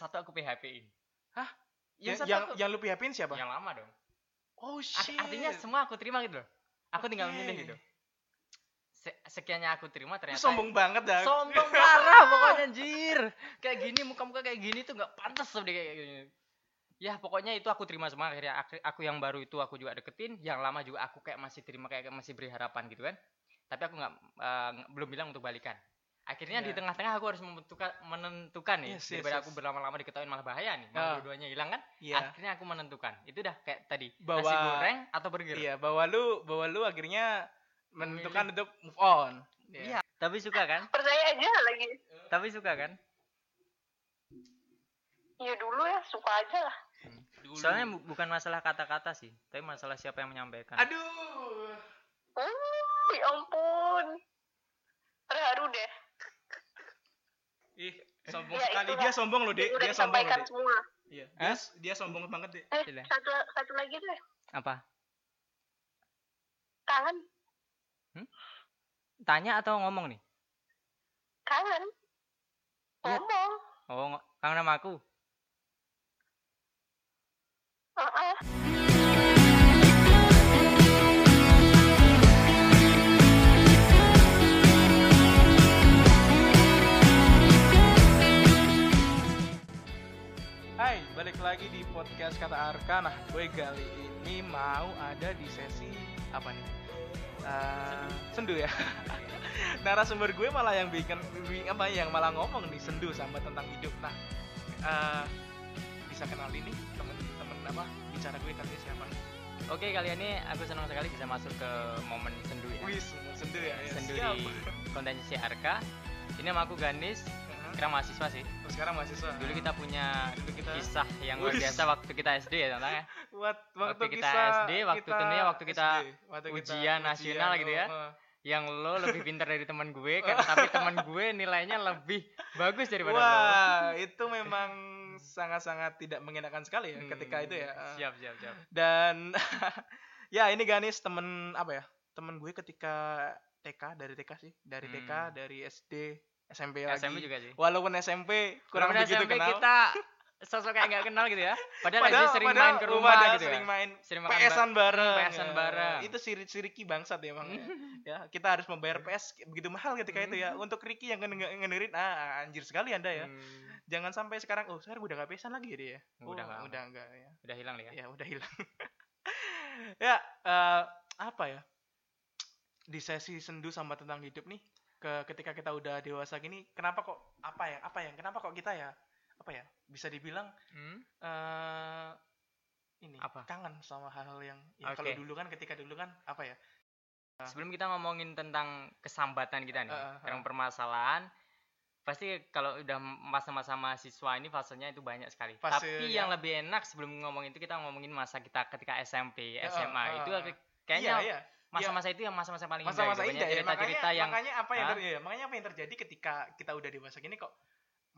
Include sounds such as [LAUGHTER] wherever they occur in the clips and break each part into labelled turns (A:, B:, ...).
A: satu aku PHP-in.
B: Hah?
A: Yang
B: Yang
A: satu
B: yang,
A: aku-
B: yang lu PHP-in siapa?
A: yang lama dong.
B: Oh shit.
A: Artinya semua aku terima gitu loh. Aku tinggal
B: Oke.
A: milih gitu. Se sekiannya aku terima
B: Lu
A: ternyata
B: sombong banget dah.
A: sombong [LAUGHS] parah pokoknya anjir kayak gini muka-muka kayak gini tuh nggak pantas tuh kayak gini ya pokoknya itu aku terima semua akhirnya aku, yang baru itu aku juga deketin yang lama juga aku kayak masih terima kayak masih beri harapan gitu kan tapi aku nggak nggak- belum bilang untuk balikan akhirnya di
B: Ya.
A: tengah-tengah aku harus menentukan menentukan nih
B: Yes, yes,
A: daripada
B: yes.
A: aku berlama-lama diketahui malah bahaya nih
B: Ah.
A: malah dua-duanya hilang kan
B: Iya.
A: akhirnya aku menentukan itu dah kayak tadi
B: Bahwa-
A: nasi goreng atau burger
B: Iya, bahwa lu bahwa lu akhirnya menentukan untuk move on.
A: Iya. tapi suka kan [LAUGHS]
C: Percaya aja lagi.
A: tapi suka kan
C: Ya dulu ya, suka aja lah.
B: Dulu.
A: soalnya bu- bukan masalah kata-kata sih tapi masalah siapa yang menyampaikan
B: aduh.
C: Uh, ya ampun. Terharu deh.
B: Ih, sombong
C: Ya,
B: sekali.
C: itulah.
B: Dia sombong loh, Dek. Dia sombong loh, Dek.
C: semua.
B: Iya. Dia, dia sombong banget, Dek.
C: Eh, satu satu lagi deh.
A: apa
C: Kangen,
A: tanya atau ngomong nih
C: kangen.
A: Iya.
C: Ngomong.
A: oh ng- kangen sama aku
C: Heeh.
B: Hai, balik lagi di podcast Kata Arka. Nah, gue kali ini mau ada di sesi apa nih? Eh, sendu ya. [LAUGHS] Narasumber gue malah yang bikin bi- apa yang malah ngomong nih sendu sama tentang hidup. Nah, eh, bisa kenalin nih temen-temen apa bicara gue tadi siapa?
A: oke kali ini aku senang sekali bisa masuk ke momen sendu ya
B: Wis, sendu ya. ya.
A: sendu
B: siap.
A: di konten si Arka ini nama aku Ganis Kira mahasiswa sih
B: Oh, sekarang mahasiswa.
A: dulu kita punya
B: Dulu kita-
A: kisah yang luar biasa waktu kita SD ya teman ya
B: Buat waktu,
A: Waktu kita
B: kisah
A: SD, waktu tentunya waktu kita
B: SD, waktu kita
A: ujian nasional gitu ya.
B: oh,
A: yang lo lebih pintar dari teman gue [LAUGHS] kan tapi teman gue nilainya lebih bagus daripada lo
B: Wah, itu memang sangat-sangat tidak mengenakan sekali ya
A: Hmm,
B: ketika itu ya.
A: siap siap siap
B: Dan [LAUGHS] ya ini Ganis temen apa ya? Temen gue ketika TK dari TK sih, dari TK,
A: Hmm.
B: dari SD, SMP lagi.
A: SMP juga sih
B: Walaupun SMP kurang
A: Walaupun
B: begitu
A: SMP
B: kenal.
A: kita sosok kayak nggak kenal gitu ya [LAUGHS] padahal,
B: padahal,
A: SD sering
B: padahal
A: main ke rumah gitu
B: sering
A: ya
B: main
A: sering makan
B: PS-an bareng.
A: PS-an
B: ya.
A: bareng.
B: Itu si, si Ricky bangsat ya emang. [LAUGHS] ya, kita harus membayar PS begitu mahal ketika itu ya. Untuk Ricky yang nge- ngedengerin ah anjir sekali Anda ya.
A: Hmm,
B: Jangan sampai sekarang oh, sekarang udah gak PS-an lagi ya dia. ya?
A: Udah
B: Oh,
A: nggak.
B: udah enggak ya.
A: udah hilang ya
B: ya udah hilang [LAUGHS] ya eh, apa ya di sesi sendu sama tentang hidup nih ke ketika kita udah dewasa gini kenapa kok apa ya apa yang kenapa kok kita ya apa ya bisa dibilang
A: Hmm?
B: eh ini
A: Apa?
B: kangen sama hal-hal yang ya,
A: Oke.
B: kalau dulu kan ketika dulu kan apa ya
A: sebelum kita ngomongin tentang kesambatan kita nih
B: Ah, ah,
A: tentang
B: ah.
A: permasalahan pasti kalau udah masa-masa mahasiswa ini fasenya itu banyak sekali
B: Fase
A: tapi
B: yang-
A: yang lebih enak sebelum ngomong itu kita ngomongin masa kita ketika SMP SMA
B: ah,
A: itu
B: ah.
A: kayaknya
B: iya, iya.
A: Masa-masa itu yang masa-masa paling indah
B: masa-masa
A: gitu.
B: indah
A: banyak
B: ya makanya
A: cerita-cerita yang
B: makanya apa yang
A: Hah?
B: ter- iya, makanya apa yang terjadi ketika kita udah dewasa gini kok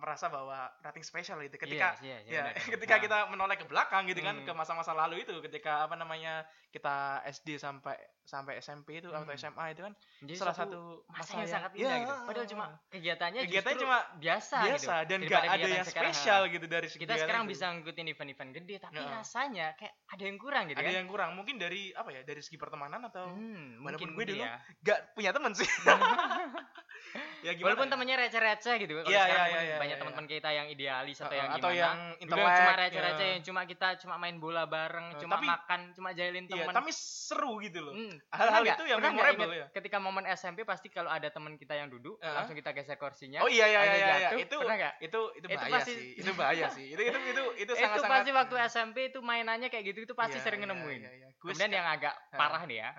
B: merasa bahwa nothing special gitu ketika
A: Iya, iya, iya,
B: ya
A: benar, benar. [LAUGHS]
B: ketika
A: Nah,
B: kita menoleh ke belakang gitu kan
A: Hmm.
B: ke masa-masa lalu itu ketika apa namanya kita SD sampai sampai SMP itu atau
A: Hmm.
B: SMA itu kan
A: jadi
B: salah satu
A: masa yang sangat indah
B: Ya.
A: gitu padahal cuma kegiatannya
B: Kegiatannya cuma
A: biasa,
B: biasa
A: gitu
B: dan gak ada yang
A: sekarang.
B: spesial gitu dari segi
A: kita sekarang
B: itu.
A: bisa ngikutin event-event gede tapi
B: Ya.
A: rasanya kayak ada yang kurang gitu
B: ada
A: kan
B: yang kurang mungkin dari apa ya dari segi pertemanan atau
A: Hmm,
B: walaupun
A: mungkin
B: gue dulu
A: ya.
B: gak punya temen sih [LAUGHS] ya gimana
A: Walaupun
B: ya?
A: temennya receh-receh gitu. Kalau
B: Iya, iya,
A: kan
B: iya,
A: banyak
B: iya,
A: teman-teman kita yang idealis atau
B: Uh,
A: yang
B: atau
A: gimana.
B: yang intelek,
A: cuma
B: ya.
A: receh-receh yang cuma kita cuma main bola bareng,
B: Uh,
A: cuma
B: tapi-
A: makan, cuma jailin
B: iya
A: teman.
B: tapi seru gitu loh
A: Hmm,
B: hal-hal itu yang memorable ya.
A: Ketika momen SMP pasti kalau ada teman kita yang duduk,
B: Uh-huh.
A: langsung kita geser kursinya.
B: oh iya iya iya, iya, iya. itu
A: pernah
B: itu itu
A: Itu
B: bahaya
A: pasti-
B: sih itu bahaya sih itu itu itu itu [LAUGHS]
A: Itu
B: sangat sangat
A: pasti waktu SMP itu mainannya kayak gitu itu pasti sering nemuin.
B: iya, iya. Gue
A: Kemudian yang agak
B: Ah.
A: parah nih ya.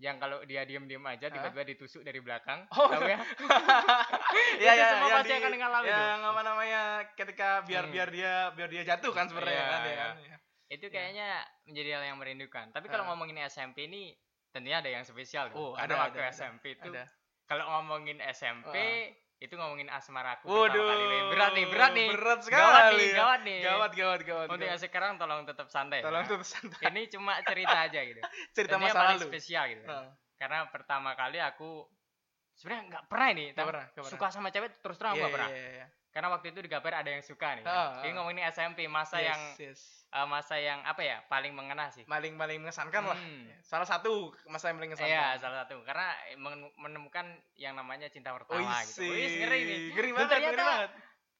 A: Yang kalau dia diem-diem aja tiba-tiba ditusuk dari belakang,
B: Oh.
A: tahu ya? [LAUGHS]
B: Iya
A: Itu
B: iya
A: semua
B: yang
A: pasti akan ngalamin.
B: Yang apa namanya ketika biar
A: Hmm.
B: biar dia biar dia jatuh kan sebenarnya
A: Iya,
B: kan ya
A: iya.
B: kan. Iya.
A: Itu kayaknya menjadi hal yang merindukan. Tapi kalau
B: Ah.
A: ngomongin SMP ini tentunya ada yang spesial.
B: Oh,
A: Karena
B: ada,
A: waktu
B: ada, ada.
A: SMP itu
B: Ada.
A: kalau ngomongin SMP itu ngomongin asmaraku
B: Waduh.
A: pertama kali. Wih, Berat nih, berat nih.
B: Berat sekali.
A: Gawat nih,
B: ya.
A: gawat nih.
B: Gawat gawat gawat.
A: Untuk yang sekarang tolong tetap santai.
B: Tolong
A: ya.
B: tuh santai.
A: Ini cuma cerita aja gitu. [LAUGHS]
B: Cerita
A: Dan ini
B: masa
A: paling
B: lalu.
A: spesial gitu.
B: Heeh.
A: Karena pertama kali aku sebenarnya nggak pernah nih
B: Nggak
A: tapi
B: pernah, nggak pernah.
A: suka sama cewek terus terang
B: Iya,
A: nggak pernah.
B: iya, iya.
A: Karena waktu itu di Gaper ada yang suka nih.
B: Ah,
A: Ini
B: ah.
A: ngomongin SMP masa
B: Yes,
A: yang
B: yes.
A: eh, masa yang apa ya paling mengena sih.
B: paling paling mengesankan lah.
A: Hmm.
B: Salah satu masa yang paling mengesankan.
A: Iya, salah satu. Karena men- menemukan yang namanya cinta pertama
B: Wih,
A: gitu. Wih, ngeri nih.
B: Ngeri banget, ngeri
A: ternyata
B: banget.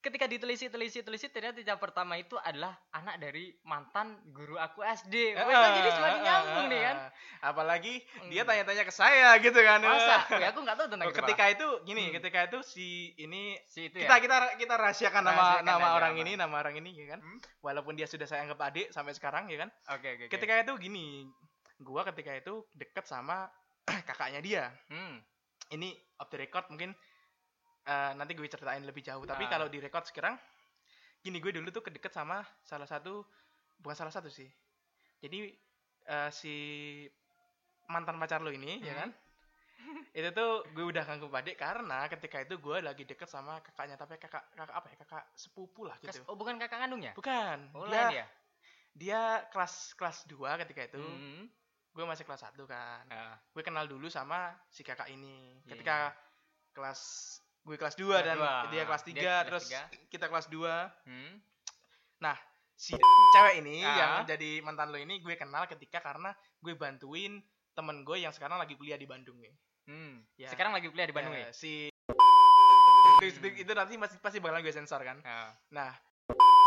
A: Ketika ditelisik telisik telisik ternyata cinta pertama itu adalah anak dari mantan guru aku SD. Wih, kan jadi semakin nyambung nih kan.
B: Apalagi dia
A: Hmm.
B: tanya-tanya ke saya gitu kan.
A: Masa? Wih, aku nggak tahu tentang
B: Oh, ketika itu gini,
A: Hmm.
B: ketika itu si ini
A: si itu
B: kita
A: ya.
B: kita kita rahasiakan nama
A: Rahasiakan
B: nama
A: aja
B: orang
A: apa.
B: ini, nama orang ini ya kan.
A: Hmm?
B: Walaupun dia sudah saya anggap adik sampai sekarang ya kan.
A: Oke, oke, oke.
B: Ketika itu gini, gua ketika itu deket sama [CLEARS THROAT] kakaknya dia.
A: Hmm.
B: Ini off the record mungkin eh, nanti gue ceritain lebih jauh. Tapi
A: Ah.
B: kalau di record sekarang, gini gue dulu tuh kedeket sama salah satu, bukan salah satu sih. Jadi eh, si mantan pacar lo ini, ya
A: Hmm.
B: kan? [LAUGHS] itu tuh gue udah ganggu adik karena ketika itu gue lagi deket sama kakaknya tapi kakak kakak apa ya kakak sepupu lah gitu
A: oh, bukan kakak kandungnya?
B: bukan
A: Oh,
B: dia
A: ya?
B: dia kelas kelas 2 ketika itu
A: Hmm.
B: gue masih kelas 1 kan
A: Ah,
B: gue kenal dulu sama si kakak ini
A: Iya.
B: ketika kelas gue kelas 2
A: Kelas
B: dan
A: dua.
B: dia kelas
A: Dia
B: 3
A: kelas
B: terus
A: tiga.
B: kita kelas 2
A: hmm.
B: si cewek ini
A: Ah.
B: yang jadi mantan lo ini gue kenal ketika karena gue bantuin temen gue yang sekarang lagi kuliah di Bandung nih
A: Hmm.
B: Ya.
A: Sekarang lagi kuliah di Bandung
B: Ya,
A: ya?
B: si itu, itu, itu nanti pasti pasti bakalan gue sensor kan
A: Ah.
B: nah
A: Hmm.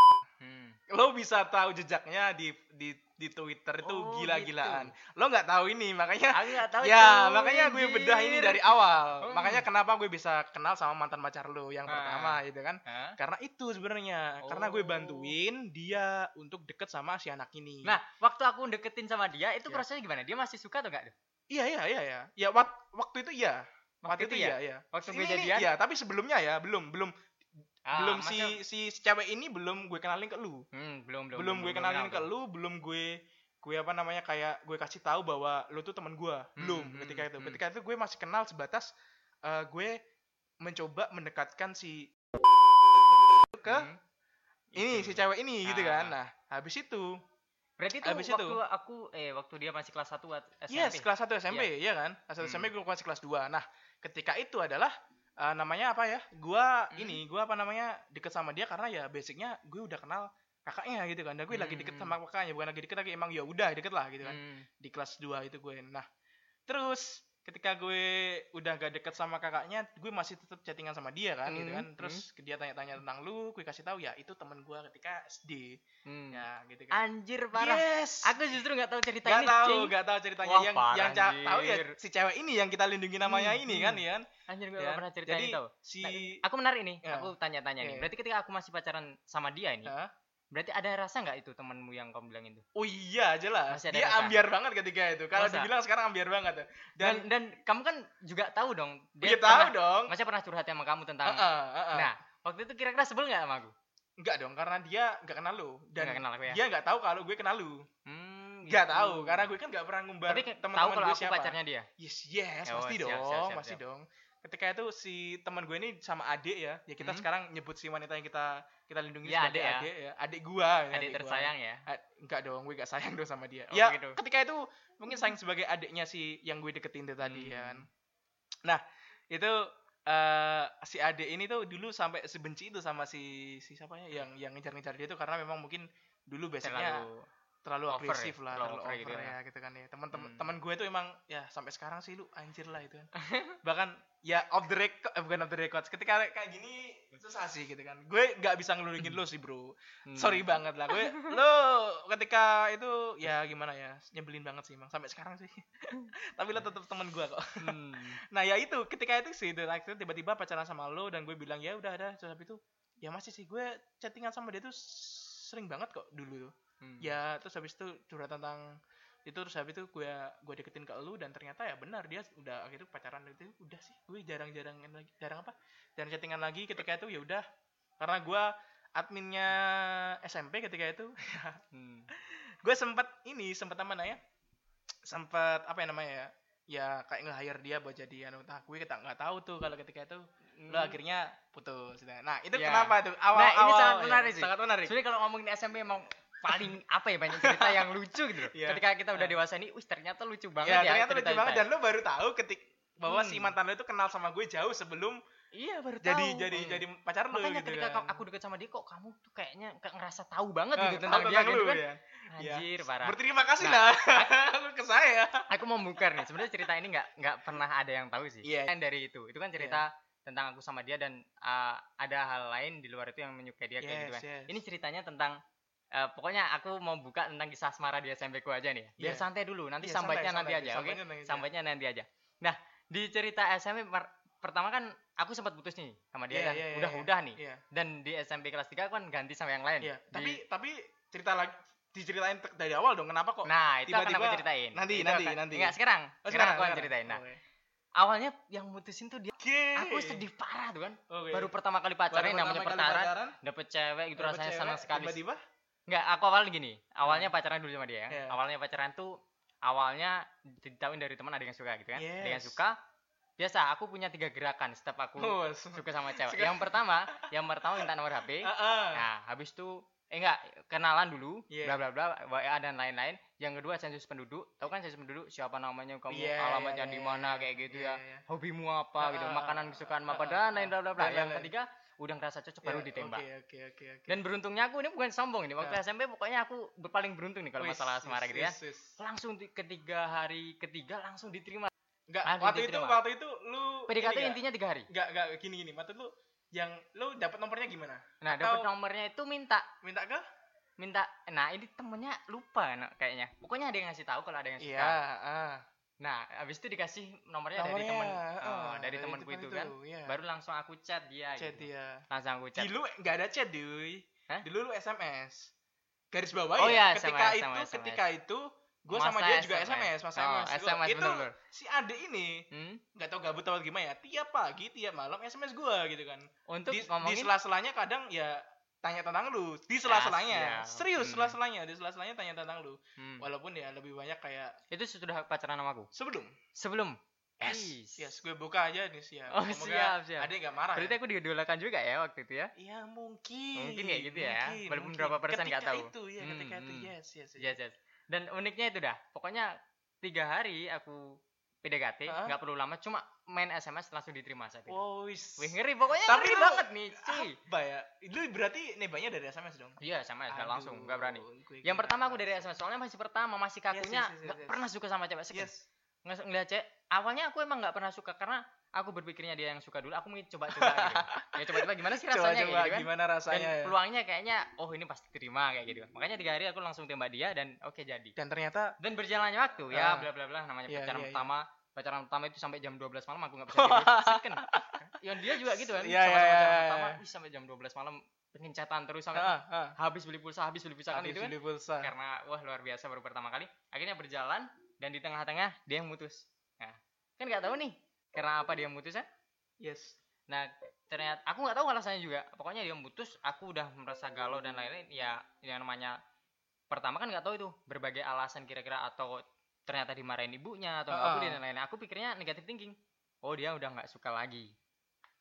B: Lo bisa tahu jejaknya di di di Twitter itu
A: Oh,
B: gila-gilaan
A: gitu.
B: lo nggak tahu ini makanya
A: Aku nggak tahu
B: ya
A: itu,
B: makanya gue bedah ini dari awal
A: Hmm.
B: makanya kenapa gue bisa kenal sama mantan pacar lo yang
A: Ah.
B: pertama gitu kan karena itu sebenarnya karena gue
A: Oh.
B: bantuin dia untuk deket sama si anak ini
A: Nah, waktu aku deketin sama dia, itu
B: Ya.
A: prosesnya gimana? Dia masih suka atau enggak?
B: iya iya iya iya ya wak- waktu itu iya waktu,
A: Waktu
B: itu
A: itu
B: iya iya
A: Waktu
B: Ini-
A: gue jadian?
B: iya tapi sebelumnya ya belum belum
A: Ah,
B: belum
A: masa-
B: si si cewek ini belum gue kenalin ke lu
A: Hmm, belum, belum.
B: belum, gue kenalin ke
A: kenal tuh.
B: lu belum gue gue apa namanya kayak gue kasih tahu bahwa lu tuh teman gue belum
A: hmm,
B: ketika itu
A: hmm.
B: ketika itu gue masih kenal sebatas eh, gue mencoba mendekatkan si ke
A: Hmm.
B: ini
A: Itu.
B: si cewek ini gitu kan
A: Ah.
B: nah habis itu
A: Berarti itu
B: Habis
A: waktu
B: itu.
A: aku eh waktu dia masih kelas 1 SMP.
B: yes kelas 1 SMP ya kan kelas 1
A: Hmm.
B: SMP gue masih kelas 2 nah ketika itu adalah eh, namanya apa ya gue
A: Hmm.
B: ini gue apa namanya deket sama dia karena ya basicnya gue udah kenal kakaknya gitu kan dan gue lagi deket
A: Hmm.
B: sama kakaknya bukan lagi deket lagi emang ya udah deket lah gitu kan
A: Hmm.
B: di kelas 2 itu gue. Nah, terus ketika gue udah gak deket sama kakaknya, gue masih tetap chattingan sama dia kan gitu
A: Hmm,
B: kan. Terus dia tanya-tanya tentang lu, gue kasih tahu ya itu temen gue ketika SD.
A: Hmm.
B: Ya, gitu kan.
A: Anjir parah.
B: Yes.
A: Aku justru nggak tahu cerita
B: Gak
A: ini.
B: tahu,
A: Cing.
B: gak tahu ceritanya
A: Wah,
B: yang
A: parah,
B: yang ca- tahu ya
A: anjir.
B: si cewek ini yang kita lindungi namanya
A: Hmm,
B: ini
A: hmm.
B: kan ya kan.
A: Anjir gue
B: Ya.
A: nggak pernah cerita
B: Jadi
A: ini tau.
B: si
A: Nah, Aku menarik nih.
B: Ya.
A: Aku tanya-tanya nih.
B: Oke.
A: Berarti ketika aku masih pacaran sama dia ini,
B: Hah?
A: Berarti ada rasa nggak itu temanmu yang kamu bilang itu?
B: Oh iya jelas.
A: Masih ada
B: Dia
A: rasa?
B: ambiar banget ketika itu. Kalau dibilang sekarang ambiar banget. ya.
A: Dan
B: Dan
A: dan kamu kan juga tahu dong.
B: dia
A: pernah-
B: tahu dong.
A: Masnya pernah curhat sama kamu tentang.
B: Heeh, heeh.
A: Nah, waktu itu kira-kira sebel nggak sama aku?
B: Enggak dong, karena dia nggak kenal lu dan
A: Nggak kenal aku ya.
B: dia nggak tahu kalau gue kenal lu.
A: Hmm, gitu.
B: tahu, karena gue kan nggak pernah ngumbar
A: Tapi ke- tahu
B: teman-teman
A: kalau
B: gue
A: aku
B: siapa.
A: pacarnya dia.
B: Yes, yes,
A: Oh,
B: pasti
A: siap,
B: dong,
A: siap, siap,
B: pasti
A: siap.
B: dong. Ketika itu si teman gue ini sama adik ya, ya kita
A: Hmm.
B: sekarang nyebut si wanita yang kita kita lindungi
A: Ya,
B: sebagai
A: adik ya.
B: adik ya, adik gua ya,
A: Adik
B: gua.
A: tersayang ya.
B: A- enggak dong, gue gak sayang dong sama dia.
A: Oh,
B: ya,
A: gitu.
B: ketika itu mungkin sayang sebagai adiknya si yang gue deketin itu tadi
A: Hmm.
B: kan. Nah, itu eh si adik ini tuh dulu sampai sebenci itu sama si si siapa ya yang yang ngejar-ngejar dia tuh karena memang mungkin dulu
A: Terlalu
B: terlalu
A: over
B: agresif
A: ya,
B: lah,
A: terlalu
B: terlalu
A: over
B: over,
A: gitu ya.
B: ya gitu kan ya. Teman-teman
A: Hmm.
B: teman gue tuh emang ya sampai sekarang sih lu anjir lah itu kan. [LAUGHS] Bahkan ya off the record, eh, bukan off the records. Ketika kayak gini susah sih gitu kan. Gue nggak bisa ngelulingin lu sih, Bro.
A: hmm.
B: Sorry banget lah gue. [LAUGHS] Lu ketika itu ya gimana ya, nyebelin banget sih emang sampai sekarang sih. [LAUGHS] Tapi lo tetap teman gue kok.
A: Hmm.
B: Nah, ya itu ketika itu sih itu akhirnya tiba-tiba pacaran sama lo dan gue bilang ya udah ada terus habis itu ya masih sih gue chattingan sama dia tuh sering banget kok dulu tuh
A: Hmm.
B: ya terus habis itu curhat tentang itu terus habis itu gue gue deketin ke lu dan ternyata ya benar dia udah akhirnya pacaran itu udah sih. Gue jarang-jarang lagi jarang apa? Jarang chattingan lagi ketika itu ya udah. Karena gue adminnya SMP ketika itu [LAUGHS]
A: Hmm.
B: gue sempat ini sempat apa namanya? Sempat apa ya namanya ya? Ya kayak nge-hire dia buat jadi anu nah gue kita nggak tahu tuh kalau ketika itu. Lo
A: Hmm.
B: akhirnya putus nah itu
A: Ya.
B: kenapa tuh? Awal
A: Nah, ini
B: awal
A: sangat
B: ya,
A: menarik sih.
B: sangat menarik.
A: Sebenarnya kalau ngomongin SMP emang paling apa ya banyak cerita yang lucu gitu loh.
B: Iya.
A: Ketika kita udah dewasa ini, wih ternyata lucu banget
B: ya,
A: ya.
B: ternyata lucu banget
A: ya.
B: dan lo baru tahu ketik bahwa si
A: Hmm.
B: mantan lo itu kenal sama gue jauh sebelum
A: iya baru
B: jadi
A: tahu.
B: jadi
A: Hmm.
B: jadi pacar lu
A: makanya
B: gitu
A: ketika
B: kan.
A: ka- aku deket sama dia kok kamu tuh kayaknya kayak ngerasa tahu banget
B: Ah,
A: gitu tentang dia
B: tentang
A: gitu
B: lu
A: kan
B: ya. Iya.
A: anjir parah
B: Berterima kasih
A: Nah.
B: lah [LAUGHS] lu ke saya.
A: aku mau bongkar nih sebenarnya cerita ini nggak nggak pernah ada yang tahu sih
B: Iya.
A: kan dari itu itu kan cerita tentang aku sama dia dan uh, ada hal lain di luar itu yang menyukai dia kayak gitu
B: Yes,
A: kan
B: yes.
A: ini ceritanya tentang uh, pokoknya aku mau buka tentang kisah asmara di SMP ku aja nih ya. biar
B: Iya.
A: santai dulu nanti
B: Iya,
A: sambatnya
B: santai,
A: nanti
B: santai.
A: aja oke
B: Sambatnya nanti aja.
A: sambatnya nanti aja nah di cerita SMP per- pertama kan aku sempat putus nih sama dia
B: Iya,
A: dan
B: iya, iya,
A: udah-udah nih
B: Iya.
A: dan di SMP kelas 3 aku kan ganti sama yang lain
B: Iya.
A: Di-
B: Tapi tapi cerita lagi diceritain dari awal dong kenapa kok?
A: nah itu akan aku
B: tiba-tiba
A: ceritain
B: nanti,
A: Itu
B: nanti,
A: akan-
B: nanti.
A: enggak sekarang
B: Oh,
A: sekarang, aku akan ceritain nah
B: Oke.
A: awalnya yang mutusin tuh dia
B: Oke.
A: aku sedih parah tuh kan
B: Oke.
A: baru pertama kali
B: Baru
A: pacaran namanya
B: pertama
A: pacaran, dapet cewek gitu
B: dapet
A: rasanya
B: cewek,
A: senang sekali
B: Tiba-tiba
A: Enggak, aku awalnya gini. Awalnya pacaran dulu sama dia ya.
B: Iya.
A: Awalnya pacaran tuh awalnya ditahuin dari teman ada yang suka gitu kan. Ada yang
B: Yes.
A: suka. Biasa aku punya tiga gerakan setiap aku
B: Oh,
A: suka sama cewek.
B: Suka.
A: Yang pertama, yang pertama minta nomor HP.
B: Heeh.
A: Nah, habis itu eh enggak, kenalan dulu,
B: Iya.
A: bla bla bla, WA dan lain-lain. Yang kedua sensus penduduk. Tahu kan sensus penduduk siapa namanya kamu,
B: Iya,
A: alamatnya
B: iya,
A: di
B: iya,
A: mana
B: iya.
A: kayak gitu
B: Iya,
A: ya.
B: iya.
A: Hobimu apa gitu,
B: Ah,
A: makanan kesukaan apa
B: ah,
A: dan lain bla bla bla.
B: dan
A: Yang
B: lain-lain.
A: ketiga udah ngerasa cocok baru
B: Iya,
A: ditembak.
B: Oke, oke, oke, oke.
A: Dan beruntungnya aku ini bukan sombong ini. Waktu
B: Nah.
A: SMP pokoknya aku paling beruntung nih kalau
B: Wis,
A: masalah asmara gitu ya.
B: wis, wis.
A: Langsung di ketiga hari ketiga langsung diterima.
B: Enggak,
A: Langsung
B: waktu itu
A: diterima.
B: waktu itu lu
A: PDKT intinya tiga hari.
B: Enggak, enggak gini gini. Maksud lu yang lu dapat nomornya gimana?
A: Nah, dapat nomornya itu minta
B: Minta ke?
A: minta nah ini temennya lupa kayaknya pokoknya ada yang ngasih tahu kalau ada yang suka
B: Iya, ah.
A: Nah habis itu dikasih nomornya, dari
B: Nomornya,
A: temen
B: ah,
A: oh, dari temanku
B: temen
A: itu kan
B: iya.
A: baru langsung aku chat dia
B: chat
A: gitu.
B: dia.
A: langsung aku chat
B: Dulu enggak ada chat, Duy.
A: Hah?
B: Dulu lu SMS. Garis bawah
A: Oh
B: ya.
A: iya,
B: ketika
A: SMS,
B: itu
A: SMS.
B: ketika itu gue sama dia juga
A: SMS.
B: SMS, masa
A: Oh,
B: SMS.
A: SMS,
B: itu si Ade ini
A: hmm?
B: nggak tahu gabut atau gimana ya tiap pagi tiap malam SMS gua gitu kan
A: untuk
B: di, di
A: ngomongin
B: sela-selanya kadang ya tanya tentang lu di sela-selanya
A: siap.
B: serius
A: Hmm.
B: sela-selanya di sela-selanya tanya tentang lu
A: Hmm.
B: walaupun ya lebih banyak kayak
A: itu sudah pacaran sama aku
B: sebelum
A: sebelum
B: yes yes gue buka aja nih siap
A: Oh,
B: Semoga
A: siap, siap.
B: Ade nggak marah
A: berarti
B: ya.
A: aku diidolakan juga ya waktu itu ya
B: ya mungkin
A: Mungkin kayak gitu ya,
B: mungkin,
A: walaupun
B: mungkin.
A: berapa persen
B: ketika
A: tahu.
B: itu ya ketika
A: Hmm,
B: itu yes yes, yes.
A: yes, yes. dan uniknya itu dah pokoknya tiga hari aku PDKT nggak perlu lama cuma main SMS langsung diterima saya pikir.
B: Wow.
A: Wih ngeri pokoknya
B: Tapi
A: ngeri
B: lu-
A: banget nih cuy.
B: apa ya? Itu berarti nembaknya dari SMS dong?
A: Iya sama nggak langsung nggak berani.
B: Aduh, gue
A: yang pertama aku dari SMS soalnya masih pertama masih kakunya
B: yes, yes,
A: nggak
B: yes.
A: pernah suka sama cewek
B: yes.
A: Nge- ngeliat cewek awalnya aku emang nggak pernah suka karena aku berpikirnya dia yang suka dulu aku mau coba-coba gitu. [LAUGHS] Ya coba-coba gimana sih rasanya
B: coba-coba
A: kayak gitu kan?
B: gimana
A: dan
B: rasanya ya.
A: peluangnya kayaknya oh ini pasti terima kayak gitu. Makanya tiga hari aku langsung tembak dia dan oke jadi.
B: Dan ternyata
A: dan berjalannya waktu ya
B: Ah.
A: bla bla bla namanya
B: Iya,
A: pacaran
B: iya, iya.
A: pertama. Pacaran pertama itu sampai jam 12 malam aku nggak bisa tidur. [LAUGHS] Second. yang dia juga gitu kan
B: Iya,
A: sama-sama
B: iya,
A: pacaran
B: iya,
A: pertama. Ih, sampai jam 12 malam pengen chatan terus sampai
B: ah, ah.
A: habis beli pulsa habis beli pulsa kan
B: Habis
A: itu kan?
B: beli pulsa.
A: Karena wah luar biasa baru pertama kali. Akhirnya berjalan dan di tengah-tengah dia yang mutus. Nah, kan nggak tahu nih karena apa dia mutus ya?
B: Yes.
A: Nah ternyata aku nggak tahu alasannya juga. Pokoknya dia mutus aku udah merasa galau dan lain-lain. Ya yang namanya pertama kan nggak tahu itu berbagai alasan kira-kira atau ternyata dimarahin ibunya atau
B: Ah.
A: aku dan lain-lain. Aku pikirnya negatif thinking. Oh dia udah nggak suka lagi.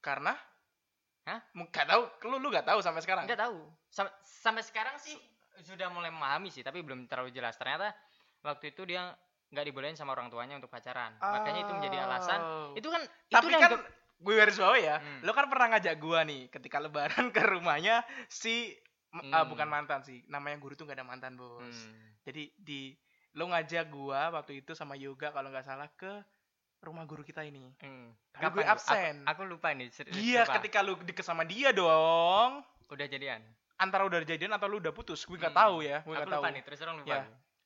B: Karena?
A: Hah?
B: Nggak tahu. Lu lu nggak tahu sampai sekarang?
A: Nggak tahu. Sam- sampai sekarang sih sudah mulai memahami sih tapi belum terlalu jelas. Ternyata waktu itu dia nggak dibolehin sama orang tuanya untuk pacaran makanya itu menjadi alasan
B: Oh.
A: itu kan
B: tapi
A: itu yang
B: kan
A: ke-
B: gue garis bawah ya
A: Hmm.
B: lo kan pernah ngajak gua nih ketika lebaran [LAUGHS] ke rumahnya si ah,
A: Hmm.
B: bukan mantan sih namanya guru tuh gak ada mantan bos
A: Hmm.
B: jadi di lo ngajak gua waktu itu sama yoga kalau nggak salah ke rumah guru kita ini
A: Hmm.
B: Tapi
A: Kapan
B: gue absen.
A: Aku, aku lupa nih.
B: iya ketika lu deket sama dia dong
A: udah jadian.
B: antara udah jadian atau lu udah putus gue nggak
A: Hmm.
B: tahu ya gue
A: Aku
B: nggak tahu
A: lupa nih, terus terang lupa.
B: Ya.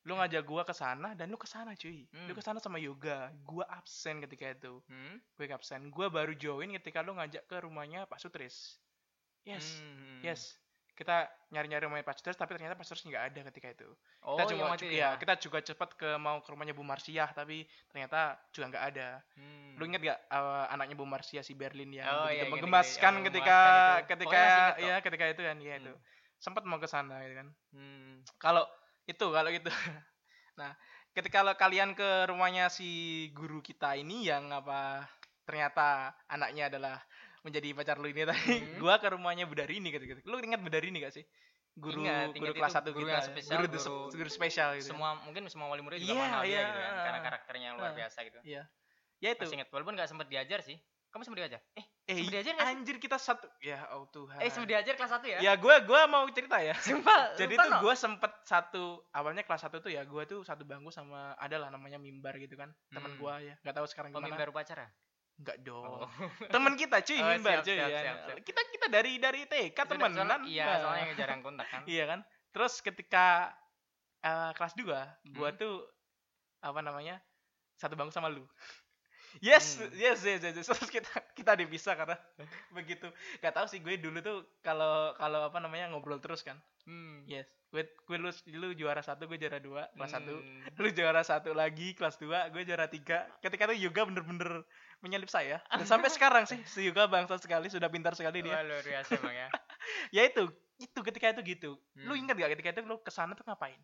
B: Lu ngajak gua ke sana dan lu ke sana cuy lu
A: Hmm.
B: ke sana sama yoga gua absen ketika itu
A: Hmm?
B: gue absen gua baru join ketika lu ngajak ke rumahnya Pak Sutris yes
A: Hmm.
B: yes kita nyari-nyari rumahnya Pak Sutris tapi ternyata Pak Sutris nggak ada ketika itu
A: Oh,
B: kita juga juga,
A: itu
B: ya, kita juga cepat ke mau ke rumahnya Bu Marsiah tapi ternyata juga nggak ada
A: Hmm.
B: lu inget gak eh, anaknya Bu Marsiah si Berlin yang
A: Oh, iya,
B: menggemaskan
A: inget, yang
B: ketika
A: itu.
B: ketika
A: inget kok.
B: ya ketika itu kan ya itu
A: Hmm.
B: sempat mau ke sana gitu kan
A: Hmm.
B: kalau itu kalau gitu [LAUGHS] nah ketika lo- kalian ke rumahnya si guru kita ini yang apa ternyata anaknya adalah menjadi pacar lu ini tadi
A: Hmm. [LAUGHS]
B: gua ke rumahnya Budarini gitu gitu lu ingat Budarini gak sih guru
A: Ingat,
B: guru
A: ingat
B: kelas satu
A: guru
B: kita
A: spesial,
B: guru,
A: guru-
B: guru spesial gitu
A: Semua mungkin semua wali murid juga
B: Iya,
A: mengenal dia
B: iya.
A: gitu kan, karena karakternya luar biasa gitu.
B: iya ya itu
A: Masih ingat walaupun nggak sempat diajar sih. Kamu sempat diajar? Eh,
B: Eh,
A: nggak sih?
B: anjir kita satu. Ya, oh Tuhan.
A: Eh, sebelum diajar kelas 1 ya?
B: Ya, gua gua mau cerita ya.
A: Sumpah.
B: Jadi tuh
A: no.
B: gue sempet satu awalnya kelas satu tuh ya gue tuh satu bangku sama ada lah namanya mimbar gitu kan teman
A: Hmm.
B: gue ya nggak tahu sekarang
A: Oh,
B: gimana
A: mimbar upacara.
B: nggak dong
A: Oh. [LAUGHS]
B: temen kita cuy
A: Oh,
B: mimbar
A: siap,
B: cuy
A: siap,
B: ya.
A: siap, siap.
B: kita kita dari dari TK
A: Sudah,
B: temenan
A: soalnya- Iya,
B: Nah,
A: soalnya jarang kontak kan. [LAUGHS]
B: iya kan terus ketika eh, kelas 2 gue
A: Hmm.
B: tuh apa namanya satu bangku sama lu Yes,
A: Hmm.
B: yes, yes, yes, yes. [LAUGHS] Terus kita kita dipisah karena [LAUGHS] begitu. Gak tahu sih gue dulu tuh kalau kalau apa namanya ngobrol terus kan.
A: Hmm.
B: Yes, gue gue lu, lu juara satu, gue juara dua, kelas satu.
A: Hmm. [LAUGHS]
B: Lu juara satu lagi, kelas dua, gue juara tiga. Ketika itu Yoga bener-bener menyelip saya. Dan sampai sekarang sih, si Yoga bangsa sekali, sudah pintar sekali dia.
A: Wah, luar biasa emang ya.
B: Ya itu, itu ketika itu gitu. Lu
A: Hmm.
B: ingat gak ketika itu lu ke sana tuh ngapain?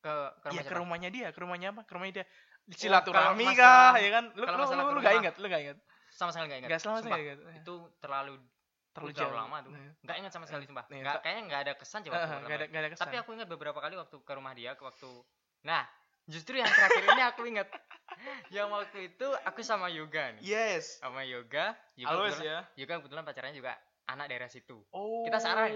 A: Ke ke
B: Iya
A: rumah
B: ke
A: siapa?
B: rumahnya dia, ke rumahnya apa? Ke rumahnya dia. Silaturahmi
A: masalah-
B: kah, ya kan? Lu lu, lu, lu gak ingat, lu gak ingat.
A: Sama sekali enggak ingat.
B: Gak
A: Sumpah,
B: sekali ingat.
A: Itu terlalu
B: Terlalu jauh.
A: lama tuh.
B: Nah.
A: Enggak ingat sama sekali sumpah.
B: Nih,
A: Nggak, kayaknya enggak ada kesan coba. Pertama
B: Gak ada, gak ada kesan.
A: Tapi aku ingat beberapa kali waktu ke rumah dia ke waktu Nah, justru yang terakhir ini aku ingat. [LAUGHS] yang waktu itu aku sama Yoga nih.
B: Yes.
A: Sama Yoga, Yoga
B: Always
A: kebetulan,
B: ya.
A: Yoga kebetulan pacarnya juga anak daerah situ.
B: Oh.
A: Kita searah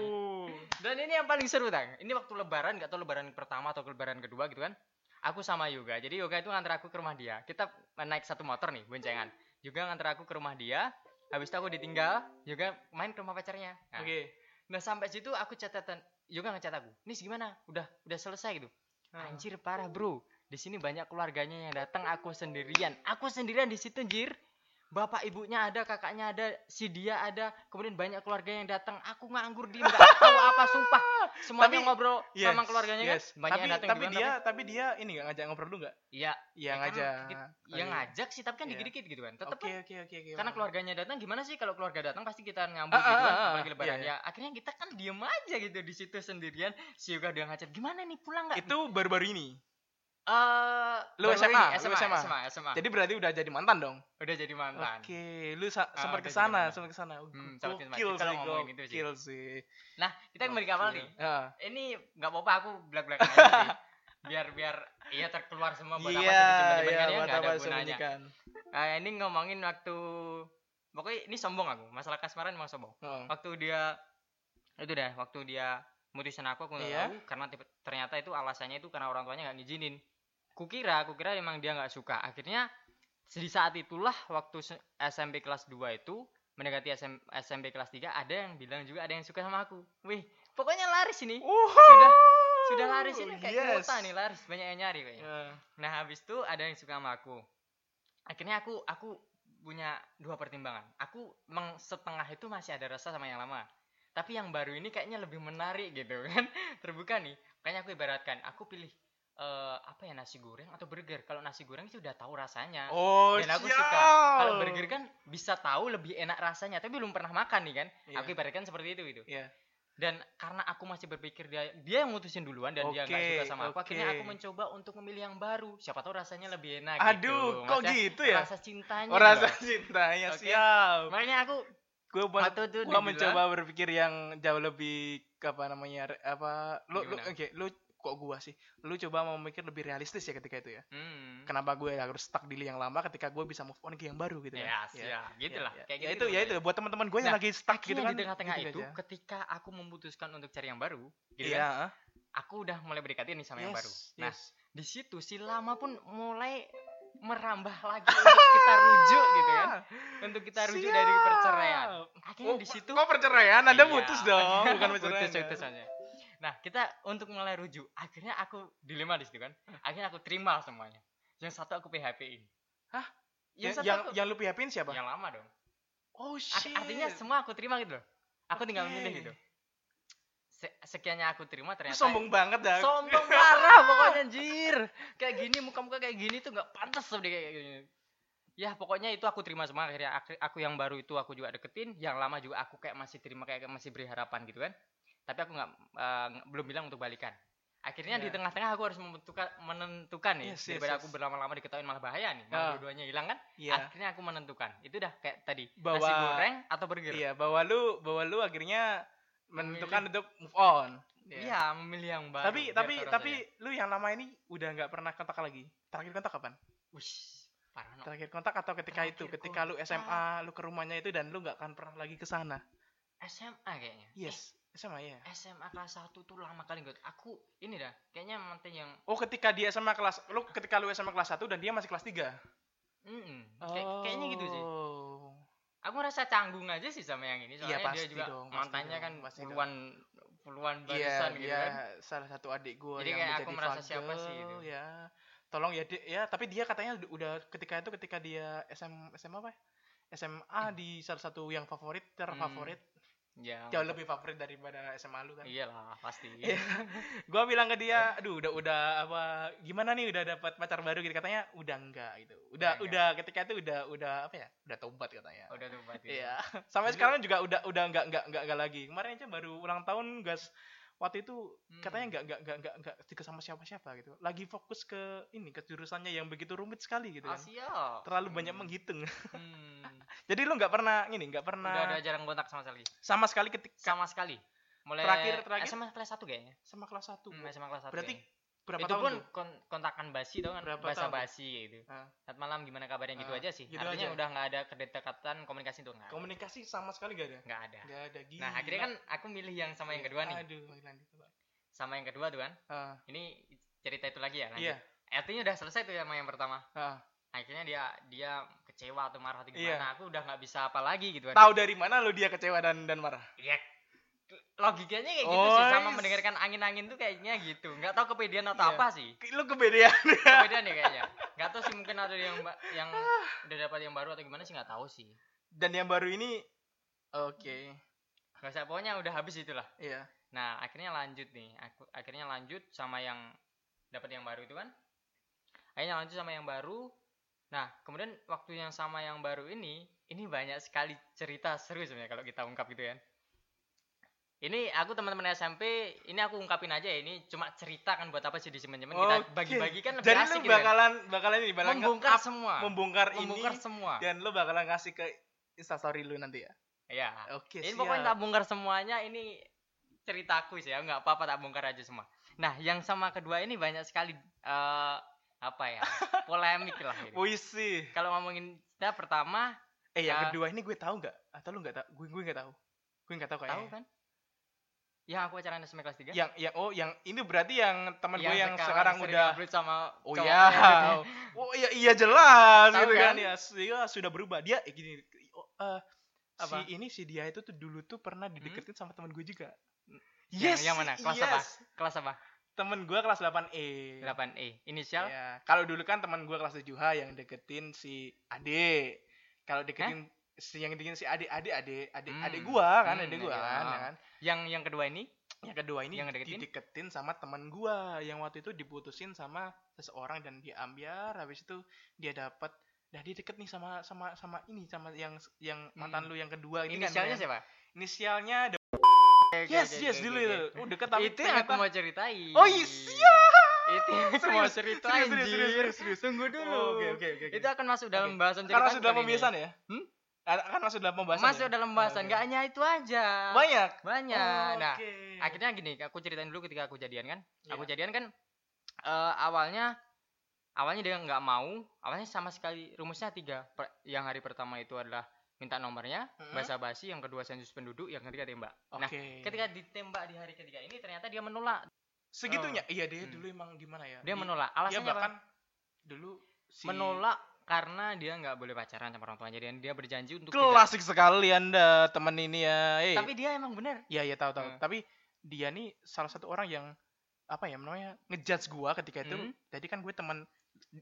A: Dan ini yang paling seru, Tang. Ini waktu lebaran, enggak tahu lebaran pertama atau lebaran kedua gitu kan. Aku sama Yoga. Jadi Yoga itu nganter aku ke rumah dia. Kita naik satu motor nih, boncengan. Yoga nganter aku ke rumah dia. Habis itu aku ditinggal, Yoga main ke rumah pacarnya. Nah,
B: Oke.
A: Nah sampai situ aku catatan Yoga ngecat aku. Nis gimana? Udah udah selesai gitu.
B: Ah.
A: Anjir parah bro. Di sini banyak keluarganya yang datang. Aku sendirian. Aku sendirian di situ anjir. Bapak ibunya ada, kakaknya ada, si dia ada, kemudian banyak keluarga yang datang. Aku nganggur di nggak tahu apa sumpah. Semuanya
B: Tapi-
A: ngobrol
B: Yes,
A: sama keluarganya
B: yes.
A: kan. Banyak
B: tapi,
A: yang datang
B: tapi
A: gitu kan,
B: dia tapi dia ini gak ngajak ngobrol dulu gak?
A: Iya,
B: Iya
A: kan
B: ngajak.
A: dikit- ya ngajak sih, tapi kan
B: Iya.
A: dikit-dikit gitu kan. Tetap
B: Oke
A: kan
B: oke oke oke.
A: karena keluarganya datang gimana sih kalau keluarga datang pasti kita nyambut
B: Ah,
A: gitu
B: ah,
A: kan
B: ah, ah,
A: lebaran
B: iya,
A: ya akhirnya kita kan diem aja gitu di situ sendirian si Yoga udah ngajak gimana nih pulang nggak
B: Itu baru-baru ini.
A: Eh
B: Lu SMA,
A: SMA,
B: SMA.
A: SMA, SMA.
B: Jadi berarti udah jadi mantan dong.
A: udah jadi mantan
B: Oke, lu sa-
A: Ah,
B: sempat ke sana, sempat ke sana.
A: Hmm.
B: Gokil sih,
A: itu sih.
B: gokil sih.
A: nah kita kembali ke awal nih
B: Ah.
A: ini nggak apa-apa aku belak belakan aja sih biar biar iya terkeluar semua buat apa sih
B: Iya,
A: disimpan-simpan
B: iya,
A: kan ya
B: buat
A: nggak ada
B: apa
A: gunanya nah ini ngomongin waktu pokoknya ini sombong aku masalah kasmaran emang sombong
B: Oh.
A: waktu dia itu dah waktu dia mutusin aku aku nggak
B: Iya.
A: tahu karena ternyata itu alasannya itu karena orang tuanya nggak ngizinin kukira kukira emang dia nggak suka akhirnya di saat itulah waktu SMP kelas 2 itu mendekati SM, SMP kelas 3 ada yang bilang juga ada yang suka sama aku wih pokoknya laris ini
B: sudah
A: sudah laris ini kayak
B: yes.
A: kuota nih laris banyak yang nyari kayaknya
B: Ya.
A: Nah habis itu ada yang suka sama aku. Akhirnya aku aku punya dua pertimbangan. Aku meng setengah itu masih ada rasa sama yang lama. Tapi yang baru ini kayaknya lebih menarik gitu kan. [LAUGHS] Terbuka nih. Kayaknya aku ibaratkan aku pilih eh apa ya nasi goreng atau burger. Kalau nasi goreng sih udah tahu rasanya.
B: Oh,
A: Dan aku
B: siap.
A: suka. Kalau burger kan bisa tahu lebih enak rasanya, tapi belum pernah makan nih kan.
B: Iya.
A: Aku ibaratkan seperti itu gitu.
B: Iya.
A: Dan karena aku masih berpikir dia dia yang mutusin duluan dan dia nggak suka sama aku, akhirnya aku mencoba untuk memilih yang baru. Siapa tahu rasanya lebih enak
B: Aduh,
A: gitu.
B: kok
A: Maksudnya
B: gitu ya?
A: Rasa cintanya.
B: Oh, rasa
A: loh.
B: cintanya
A: Oke.
B: siap.
A: Makanya aku
B: Gue
A: itu
B: gua
A: dibilang-
B: mencoba berpikir yang jauh lebih apa namanya apa lu lu oke lu kok gua sih lu coba mau mikir lebih realistis ya ketika itu ya
A: hmm.
B: kenapa gue harus stuck di yang lama ketika gue bisa move on ke yang baru gitu
A: Ya,
B: kan
A: siap. Gitulah.
B: ya,
A: Kayak
B: ya
A: gitu
B: itu ya
A: ya.
B: itu buat teman-teman gue yang
A: Nah,
B: lagi stuck gitu kan
A: di tengah-tengah
B: gitu
A: itu
B: aja.
A: ketika aku memutuskan untuk cari yang baru, gitu kan,
B: iya
A: aku udah mulai berdekatan nih sama yang
B: yes,
A: baru. Nah,
B: yes.
A: di situ si lama pun mulai merambah lagi untuk [LAUGHS] kita rujuk gitu kan. Untuk kita rujuk dari
B: Siap.
A: perceraian. Akhirnya
B: Oh,
A: di situ
B: kok perceraian anda
A: Iya.
B: putus dong bukan [LAUGHS] perceraian
A: putus,
B: ya?
A: putus aja. Nah, kita untuk mulai rujuk, akhirnya aku dilema di situ kan. Akhirnya aku terima semuanya. Yang satu aku PHP-in.
B: Hah? yang
A: Yang satu
B: yang,
A: aku,
B: yang lu PHP-in siapa
A: yang lama dong.
B: oh shit
A: artinya semua aku terima gitu loh. Aku tinggal
B: Oke.
A: milih gitu. Se sekiannya aku terima
B: Lu
A: ternyata
B: sombong banget dah
A: sombong parah pokoknya anjir. Kayak gini muka-muka kayak gini tuh nggak pantas tuh kayak gini. Ya pokoknya itu aku terima semua akhirnya aku yang baru itu aku juga deketin, yang lama juga aku kayak masih terima kayak masih beri harapan gitu kan. Tapi aku nggak eh, nggak- belum bilang untuk balikan. Akhirnya di
B: Ya.
A: tengah-tengah aku harus menentukan menentukan nih
B: Yes,
A: daripada
B: yes.
A: aku berlama-lama diketahui malah bahaya nih.
B: Ah.
A: Malah dua-duanya hilang kan?
B: iya
A: Akhirnya aku menentukan. Itu dah kayak tadi
B: Bahwa-
A: nasi goreng atau burger.
B: iya bahwa lu bahwa lu akhirnya menentukan untuk move on
A: Iya, memilih yang baru.
B: tapi tapi tapi
A: rasanya.
B: lu yang lama ini udah nggak pernah kontak lagi terakhir kontak kapan
A: Wush, parah no.
B: terakhir kontak atau ketika itu
A: Terakhir
B: ketika lu
A: kontak.
B: SMA lu ke rumahnya itu dan lu nggak akan pernah lagi ke sana
A: SMA kayaknya
B: yes SMA ya
A: SMA kelas 1 tuh lama kali enggak aku ini dah kayaknya mantan yang
B: oh ketika dia SMA kelas lu ketika lu SMA kelas 1 dan dia masih kelas 3
A: mm kayak, kayaknya gitu sih
B: Oh.
A: aku ngerasa canggung aja sih sama yang ini soalnya
B: Iya, pasti
A: dia juga
B: dong,
A: mantannya
B: dong,
A: kan
B: pasti
A: puluhan puluhan
B: Iya,
A: barisan gitu
B: iya,
A: kan
B: salah satu adik gua
A: Jadi
B: yang
A: kayak aku merasa siapa
B: fagel,
A: sih gitu.
B: ya. Tolong ya, Dik, ya, tapi dia katanya udah- ketika itu ketika dia SM SMA apa? ya? SMA di salah satu yang favorit, terfavorit,
A: ya
B: jauh lebih favorit daripada SMA lu kan.
A: iyalah pasti [LAUGHS]
B: Iya. gua bilang ke dia, aduh udah udah apa gimana nih udah dapat pacar baru gitu katanya udah enggak gitu. Udah
A: Udah
B: udah ketika itu udah udah apa ya? Udah tobat katanya.
A: udah tuh berarti
B: Iya. Sampai
A: Dulu-
B: sekarang juga udah udah enggak enggak enggak, enggak lagi. Kemarin aja baru ulang tahun gas waktu itu
A: Hmm.
B: katanya enggak enggak enggak enggak enggak deket sama siapa-siapa gitu. Lagi fokus ke ini ke jurusannya yang begitu rumit sekali gitu kan.
A: Asia
B: Terlalu banyak
A: Hmm.
B: menghitung.
A: Hmm. [LAUGHS]
B: Jadi lu nggak pernah ini nggak pernah
A: udah ada jarang kontak sama sekali
B: sama sekali ketika
A: sama sekali mulai
B: Terakhir- terakhir?
A: SMA kelas 1 kayaknya
B: sama kelas 1.
A: hmm, SMA kelas 1
B: Berarti berapa
A: itu
B: tahun
A: pun kon- kontakan basi tau kan
B: Berapa
A: bahasa
B: tahun
A: basi gitu
B: Ah.
A: saat malam gimana kabarnya gitu
B: Ah,
A: aja sih
B: gitu
A: artinya
B: aja.
A: udah nggak ada kedekatan komunikasi tuh nggak ada.
B: Komunikasi sama sekali gak ada.
A: nggak ada
B: Nggak ada gila.
A: nah akhirnya kan aku milih yang sama yang kedua nih
B: Aduh, lanjut,
A: sama yang kedua tuh kan
B: Ah,
A: ini cerita itu lagi ya lanjut.
B: iya.
A: artinya udah selesai tuh sama yang pertama
B: Ah.
A: akhirnya dia dia kecewa atau marah atau
B: Iya.
A: gimana aku udah nggak bisa apa lagi gitu kan
B: Tahu dari mana lu dia kecewa dan dan marah?
A: ya logikanya kayak gitu sih
B: Oh,
A: sama mendengarkan angin-angin tuh kayaknya gitu. Nggak tahu kepedean atau
B: Iya.
A: apa sih.
B: Lu kebedean.
A: kepedean ya kayaknya. [LAUGHS] Nggak tahu sih mungkin ada yang yang udah dapat yang baru atau gimana sih nggak tahu sih.
B: Dan yang baru ini oke.
A: nggak usah pokoknya udah habis itulah.
B: Iya.
A: nah akhirnya lanjut nih. Aku akhirnya lanjut sama yang dapat yang baru itu kan? Akhirnya lanjut sama yang baru. Nah kemudian waktu yang sama yang baru ini ini banyak sekali cerita seru sebenarnya kalau kita ungkap gitu kan ini aku teman-teman SMP ini aku ungkapin aja ya ini cuma cerita kan buat apa sih disimpan-simpan kita
B: Oke.
A: bagi-bagi kan lebih
B: Jadi
A: asik
B: lu
A: gitu kan.
B: bakalan bakalan ini bakalan
A: membongkar
B: nge-up,
A: semua
B: membongkar ini
A: membongkar semua
B: dan lu bakalan ngasih ke instastory lu nanti ya.
A: ya
B: Oke,
A: ini
B: siap.
A: pokoknya tak bongkar semuanya ini ceritaku sih ya nggak apa-apa tak bongkar aja semua nah yang sama kedua ini banyak sekali eh apa ya [LAUGHS] polemik lah ini.
B: Puisi.
A: kalau ngomongin nah pertama
B: Eh yang
A: Ah.
B: kedua ini gue tahu nggak? Atau lu nggak tahu? Gue gue nggak tahu. Gue nggak tahu
A: tahu
B: kayaknya.
A: kan yang aku pacaran SMA kelas 3
B: Yang yang oh yang ini berarti yang teman gue yang sekarang,
A: sekarang sering
B: udah
A: sama
B: Oh
A: cowoknya
B: iya.
A: gitu. [LAUGHS]
B: Oh iya iya jelas
A: Tahu
B: gitu kan,
A: kan?
B: ya. Iya sudah berubah. Dia eh, gini oh, eh,
A: Apa?
B: si ini si dia itu tuh dulu tuh pernah dideketin sama teman gue juga.
A: Yang- yang mana? Kelas apa? kelas apa
B: Temen gue kelas 8E.
A: 8E inisial
B: Ya, kalau dulu kan teman gue kelas 7H yang deketin si Ade. Kalau deketin si yang deketin si Ade, Ade, Ade, Ade,
A: Hmm.
B: Ade gua kan,
A: Hmm,
B: Ade gua
A: iya.
B: kan, ya kan.
A: yang yang kedua ini
B: Yang kedua ini
A: Yang deketin?
B: dideketin sama teman gua yang waktu itu diputusin sama seseorang dan dia ambiar habis itu dia dapat Nah dia deket nih sama sama sama ini sama yang yang mantan
A: Hmm.
B: lu yang kedua ini
A: inisialnya
B: kan,
A: siapa
B: Inisialnya the-
A: Oke,
B: Yes,
A: oke,
B: yes
A: oke,
B: dulu
A: oke,
B: itu.
A: oke.
B: Oh, deket tapi
A: itu yang aku mau ceritain
B: Oh iya,
A: itu aku mau
B: Serius,
A: ceritain
B: serius, serius, serius, serius.
A: tunggu dulu
B: Oh, Oke, oke, oke. oke.
A: itu akan masuk dalam
B: Oke.
A: bahasan
B: Karena
A: cerita
B: sudah pembahasan ya?
A: Hmm?
B: Akan masuk dalam pembahasan.
A: masuk
B: ya?
A: dalam bahasan
B: Oke.
A: nggak hanya itu aja
B: banyak.
A: banyak
B: Oh,
A: nah
B: oke.
A: akhirnya gini aku ceritain dulu ketika aku jadian kan aku
B: Iya.
A: jadian kan eh, awalnya awalnya dia nggak mau awalnya sama sekali rumusnya tiga Per- yang hari pertama itu adalah minta nomornya
B: Mm-mm.
A: basa basi yang kedua sensus penduduk yang ketiga tembak nah
B: Oke.
A: ketika ditembak di hari ketiga ini ternyata dia menolak
B: segitunya, iya dia
A: Hmm.
B: dulu emang gimana ya?
A: dia
B: Di-
A: menolak
B: Dia
A: alasannya
B: bahkan
A: apa?
B: dulu si
A: menolak karena dia nggak boleh pacaran sama orang tuanya dan dia berjanji untuk
B: klasik sekali anda teman ini ya. Eh,
A: tidak tapi dia emang bener
B: Iya iya tahu tahu.
A: Hmm.
B: Tapi dia nih salah satu orang yang apa ya namanya ngejudge gua ketika itu.
A: Hmm.
B: Jadi kan gue teman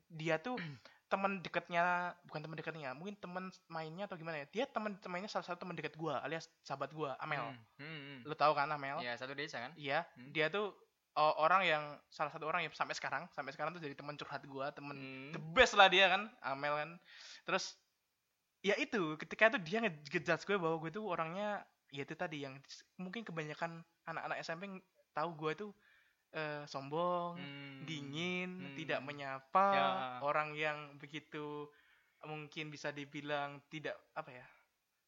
B: dia tuh [CLEARS THROAT] teman dekatnya bukan teman dekatnya mungkin teman mainnya atau gimana ya dia teman mainnya salah satu teman dekat gua alias sahabat gua Amel
A: Hmm, hmm, hmm.
B: lu tahu kan Amel
A: ya satu desa kan
B: iya
A: Hmm.
B: dia tuh uh, orang yang salah satu orang yang sampai sekarang sampai sekarang tuh jadi teman curhat gua temen
A: Hmm.
B: the best lah dia kan Amel kan terus ya itu ketika itu dia nge- ngejudge gue bahwa gue tuh orangnya ya itu tadi yang mungkin kebanyakan anak-anak SMP tahu gue tuh eh, sombong
A: Hmm.
B: dingin
A: Hmm.
B: tidak menyapa
A: Ya.
B: orang yang begitu mungkin bisa dibilang tidak apa ya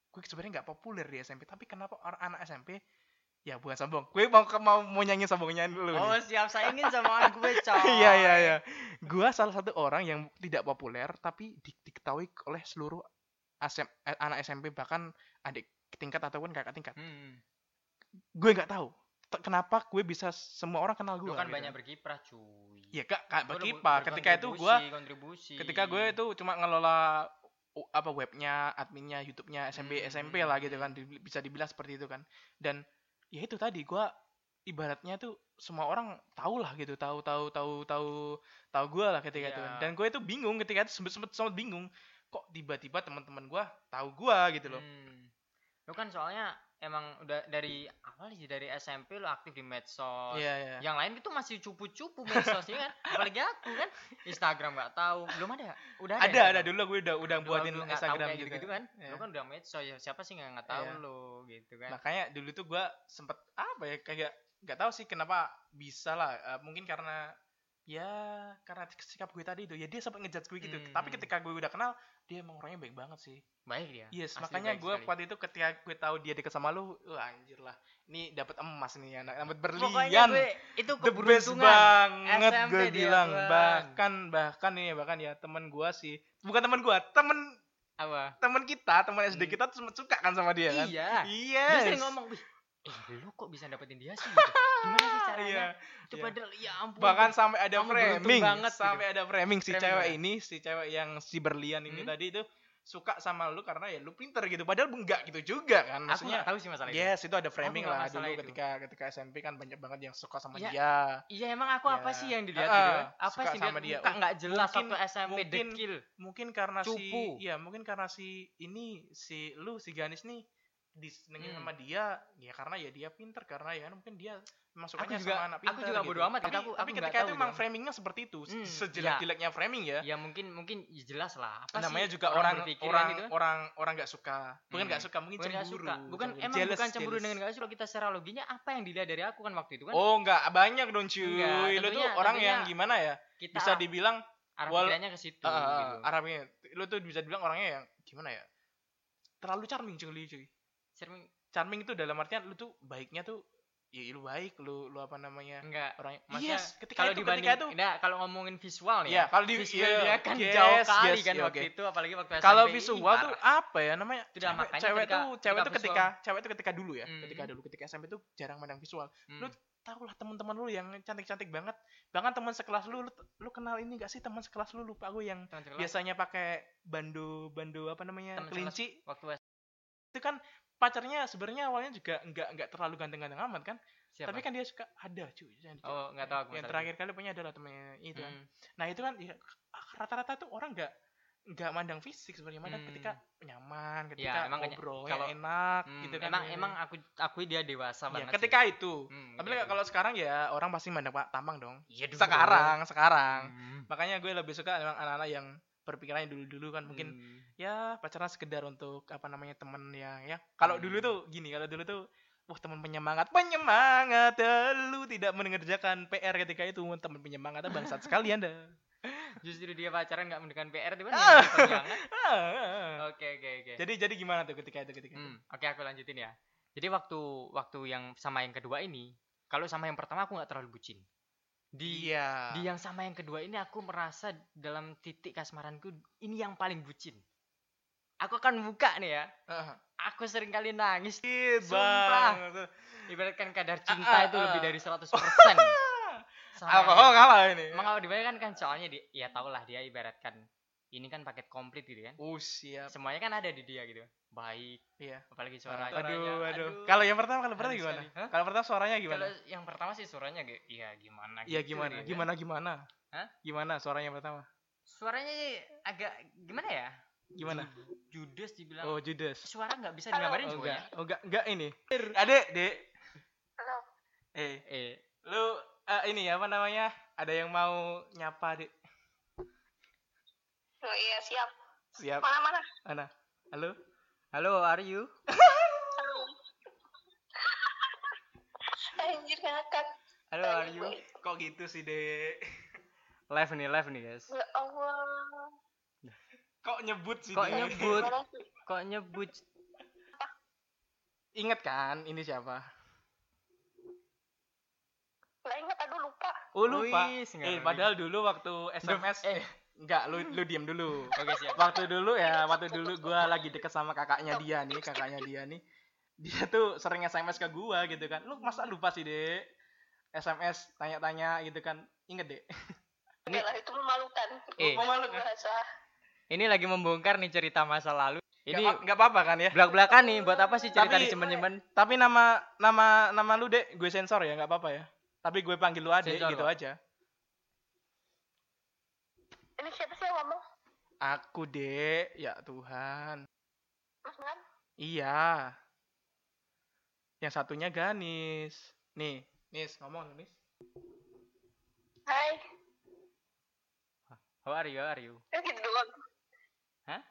B: gue sebenarnya nggak populer di SMP tapi kenapa orang anak SMP ya bukan sombong gue mau mau mau nyanyiin sombongnya dulu nih.
A: Oh siap saingin [LAUGHS] sama gue coy.
B: iya iya iya gua salah satu orang yang tidak populer tapi di- diketahui oleh seluruh SM, eh, anak SMP bahkan adik tingkat ataupun kakak tingkat
A: Hmm.
B: gue nggak tahu Te- kenapa gue bisa semua orang kenal gue
A: Lu kan
B: gitu.
A: banyak berkiprah cuy.
B: ya kak kak berkiprah
A: ber-
B: ketika itu gue
A: kontribusi.
B: ketika gue itu cuma ngelola apa webnya adminnya YouTube-nya SMP
A: Hmm,
B: SMP lah gitu kan bisa dibilang seperti itu kan dan ya itu tadi gue ibaratnya tuh semua orang tahu lah gitu tahu tahu tahu tahu tahu gue lah ketika itu kan.
A: Iya.
B: dan gue itu bingung ketika itu sempet sempet sempet bingung kok tiba-tiba teman-teman gue tahu gue gitu loh
A: Hmm. Lu kan soalnya emang udah dari awal sih dari SMP lu aktif di medsos.
B: iya iya
A: Yang lain itu masih cupu-cupu medsosnya [LAUGHS] kan. Apalagi aku kan Instagram nggak tahu. Belum ada. Udah ada.
B: ada ada
A: Instagram?
B: dulu gue udah udah
A: Lu
B: buatin
A: dulu tahu
B: Instagram gitu,
A: gitu kan.
B: Iya.
A: Lu kan udah medsos ya. Siapa sih nggak nggak tahu
B: Iya.
A: lu gitu kan.
B: makanya dulu tuh gue sempet apa ya kayak nggak tahu sih kenapa bisa lah Eh, mungkin karena ya karena sikap gue tadi itu ya dia sempat ngejudge gue gitu
A: Hmm.
B: tapi ketika gue udah kenal dia emang orangnya baik banget sih
A: Baik dia.
B: yes
A: Asli
B: makanya gue
A: sekali.
B: waktu itu ketika gue tahu dia deket sama lu wah anjir lah ini dapat emas nih anak dapat
A: Pokoknya
B: berlian
A: gue itu
B: the best
A: keberuntungan.
B: banget
A: SMP
B: gue
A: dia,
B: bilang
A: Tuhan.
B: bahkan bahkan ini bahkan ya teman gue sih bukan teman gue temen
A: Apa?
B: teman kita teman SD
A: Hmm.
B: kita tuh suka kan sama dia kan
A: Iya.
B: iya
A: Dia sering ngomong, "Wih, eh [LAUGHS] lu kok bisa dapetin dia sih?" Gitu. Gimana sih [LAUGHS] caranya?
B: Iya,
A: Itu
B: iya.
A: padahal ya ampun.
B: bahkan sampai ada framing
A: banget gitu.
B: sampai ada framing si
A: Framing
B: cewek
A: banget.
B: ini si cewek yang si berlian ini
A: Hmm?
B: tadi itu suka sama lu karena ya lu pinter gitu padahal enggak gitu juga kan
A: aku
B: maksudnya
A: nggak tahu sih masalah itu.
B: yes itu ada framing
A: nggak
B: lah dulu
A: itu.
B: ketika ketika SMP kan banyak banget yang suka sama
A: Iya,
B: dia
A: Iya emang aku apa
B: Ya.
A: sih yang dilihat
B: Ah,
A: gitu? Apa
B: suka
A: sih
B: sama
A: dia? Muka nggak jelas
B: Mungkin-
A: waktu SMP
B: mungkin-
A: dekil.
B: mungkin karena
A: Cupu.
B: si ya mungkin karena si ini si lu si Ganis nih disenengin
A: Hmm.
B: sama dia ya karena ya dia pinter karena ya mungkin dia
A: juga-
B: sama anak
A: aku
B: pinter
A: juga
B: gitu.
A: bodo amat,
B: tapi.
A: Aku-
B: tapi
A: aku nggak
B: ketika itu emang
A: kan.
B: framingnya seperti itu
A: Hmm,
B: sejelek-jeleknya framing ya
A: Ya mungkin mungkin ya jelas lah. Apa
B: namanya
A: sih
B: juga orang
A: berpikiran
B: orang
A: gitu kan?
B: orang orang nggak suka bukan
A: Hmm.
B: nggak suka mungkin
A: Bukan
B: cemburu
A: suka. Bukan
B: cemburu.
A: emang
B: Jealous,
A: bukan cemburu
B: jealous.
A: dengan nggak suka kita secara loginya apa yang dilihat dari aku kan waktu itu kan?
B: oh nggak banyak dong cuy
A: Enggak,
B: lu tuh orang yang gimana ya
A: kita
B: bisa dibilang
A: arah
B: wal-
A: pikirannya ke situ
B: uh,
A: gitu.
B: Arabnya lu tuh bisa dibilang orangnya yang gimana ya terlalu charming cuy cuy
A: Sering
B: charming itu dalam artian lu tuh baiknya tuh ya lu baik lu lu apa namanya
A: enggak
B: orangnya
A: Maksudnya,
B: yes ketika
A: kalau
B: itu
A: dibanding
B: ketika itu
A: enggak kalau ngomongin visual nih
B: ya
A: ya.
B: kalau di
A: visual
B: iya,
A: dia kan
B: yes,
A: jauh kali
B: yes,
A: kan
B: iya,
A: waktu
B: oke.
A: itu apalagi waktu SMP.
B: kalau visual tuh apa ya namanya
A: Itu dah
B: cewek, cewek
A: ketika-
B: tuh cewek
A: ketika
B: tuh ketika cewek tuh ketika dulu ya
A: Hmm.
B: ketika dulu ketika SMP tuh jarang mandang visual
A: Hmm.
B: lu tau lah teman-teman lu yang cantik-cantik banget bahkan teman sekelas lu, lu lu kenal ini gak sih teman sekelas lu lupa gue yang biasanya pakai bando bando apa namanya kelinci
A: waktu
B: itu kan pacarnya sebenarnya awalnya juga nggak nggak terlalu ganteng-ganteng amat kan
A: siapa?
B: tapi kan dia suka ada cuy yang-
A: Oh, nggak tahu aku
B: yang terakhir kali punya adalah temennya itu kan
A: Hmm.
B: nah itu kan ya, rata-rata tuh orang nggak nggak mandang fisik sebenarnya mandang
A: Hmm.
B: ketika nyaman ketika
A: emang kenya-
B: ngobrolnya
A: kalau-
B: enak
A: Hmm,
B: gitu kan
A: emang
B: ya.
A: emang aku akui dia dewasa
B: Ya,
A: banget.
B: ketika
A: sih.
B: itu
A: Hmm,
B: tapi
A: ketika
B: kalau sekarang ya orang pasti mandang pak tampang dong
A: Iya dulu.
B: sekarang sekarang
A: Hmm.
B: makanya gue lebih suka emang anak-anak yang berpikirannya dulu-dulu kan mungkin
A: Hmm.
B: ya pacaran sekedar untuk apa namanya temen yang ya kalau
A: Hmm.
B: dulu tuh gini kalau dulu tuh wah teman penyemangat penyemangat lu tidak mengerjakan PR ketika itu teman penyemangat eh, bangsat [LAUGHS] sekali anda
A: Justru dia pacaran nggak mendekat PR [LAUGHS]
B: Ah. Ah.
A: Oke oke oke.
B: jadi jadi gimana tuh ketika itu ketika itu
A: Hmm, oke aku lanjutin ya. Jadi waktu waktu yang sama yang kedua ini, kalau sama yang pertama aku nggak terlalu bucin. Di
B: iya
A: di yang sama yang kedua ini aku merasa dalam titik kasmaranku ini yang paling bucin. Aku akan buka nih ya.
B: Ah.
A: Aku sering kali nangis. Sumpah. Ibaratkan kadar
B: Ah,
A: cinta
B: ah,
A: itu
B: ah.
A: lebih dari 100%. [LAUGHS] Sama
B: alkohol kalah ini
A: kalau dibayar kan, kan soalnya di, ya tau lah dia ibaratkan ini kan paket komplit gitu kan.
B: uh siap
A: Semuanya kan ada di dia gitu. Baik,
B: iya
A: apalagi suara
B: aduh aduh kalau yang pertama kalau pertama gimana? kalau pertama suaranya gimana?
A: Kalau yang pertama sih suaranya iya gimana
B: iya
A: gitu
B: gimana?
A: kan.
B: gimana gimana?
A: Hah?
B: gimana suaranya pertama?
A: Suaranya agak gimana ya?
B: gimana?
A: Ju- Judes dibilang.
B: oh Judas
A: Suara nggak bisa digambarin
B: oh enggak
A: ya.
B: oh enggak enggak ini. Adek dek.
C: Halo.
B: eh.
A: Eh,
B: lu eh, ini apa namanya? Ada yang mau nyapa dek?
C: Oh iya siap.
B: siap.
C: Mana mana?
B: mana? Halo
A: Halo, are you?
C: Halo. [LAUGHS] Anjir ngakak.
A: Halo, are you?
B: Kok gitu sih, Dek?
A: Live nih, live nih, guys.
C: Ya Allah.
B: Kok nyebut sih?
A: Kok nyebut? Kok nyebut?
B: Ingat kan ini siapa?
C: Lah
B: ingat aduh lupa.
A: Oh, lupa.
B: Eh, padahal dulu waktu SMS
A: eh
B: enggak lu lu diam dulu.
A: Oke, siap.
B: Waktu dulu ya, waktu dulu gua lagi deket sama kakaknya dia nih, kakaknya dia nih. Dia tuh sering SMS ke gua gitu kan. Lu masa lupa sih, Dek? SMS tanya-tanya gitu kan. Inget, Dek. [LAUGHS]
C: Enggak lah, itu memalukan.
A: Eh.
B: Memalukan.
C: Bahasa.
A: Ini lagi membongkar nih cerita masa lalu. Ini
B: Ini nggak apa-apa kan ya?
A: belak-belakan nih buat apa sih cerita disimpan-simpan?
B: Tapi nama nama nama lu, Dek, gue sensor ya, nggak apa-apa ya. Tapi gue panggil lu Adek
A: Sensor
B: gitu aja.
C: Ini siapa sih yang ngomong?
B: Aku, Dek. Ya Tuhan.
C: Mas kan?
B: Iya. Yang satunya Ganis. Nih, Nis, ngomong Nis.
C: Hai.
A: How are you? How are you?
C: Ya gitu doang.
A: Hah?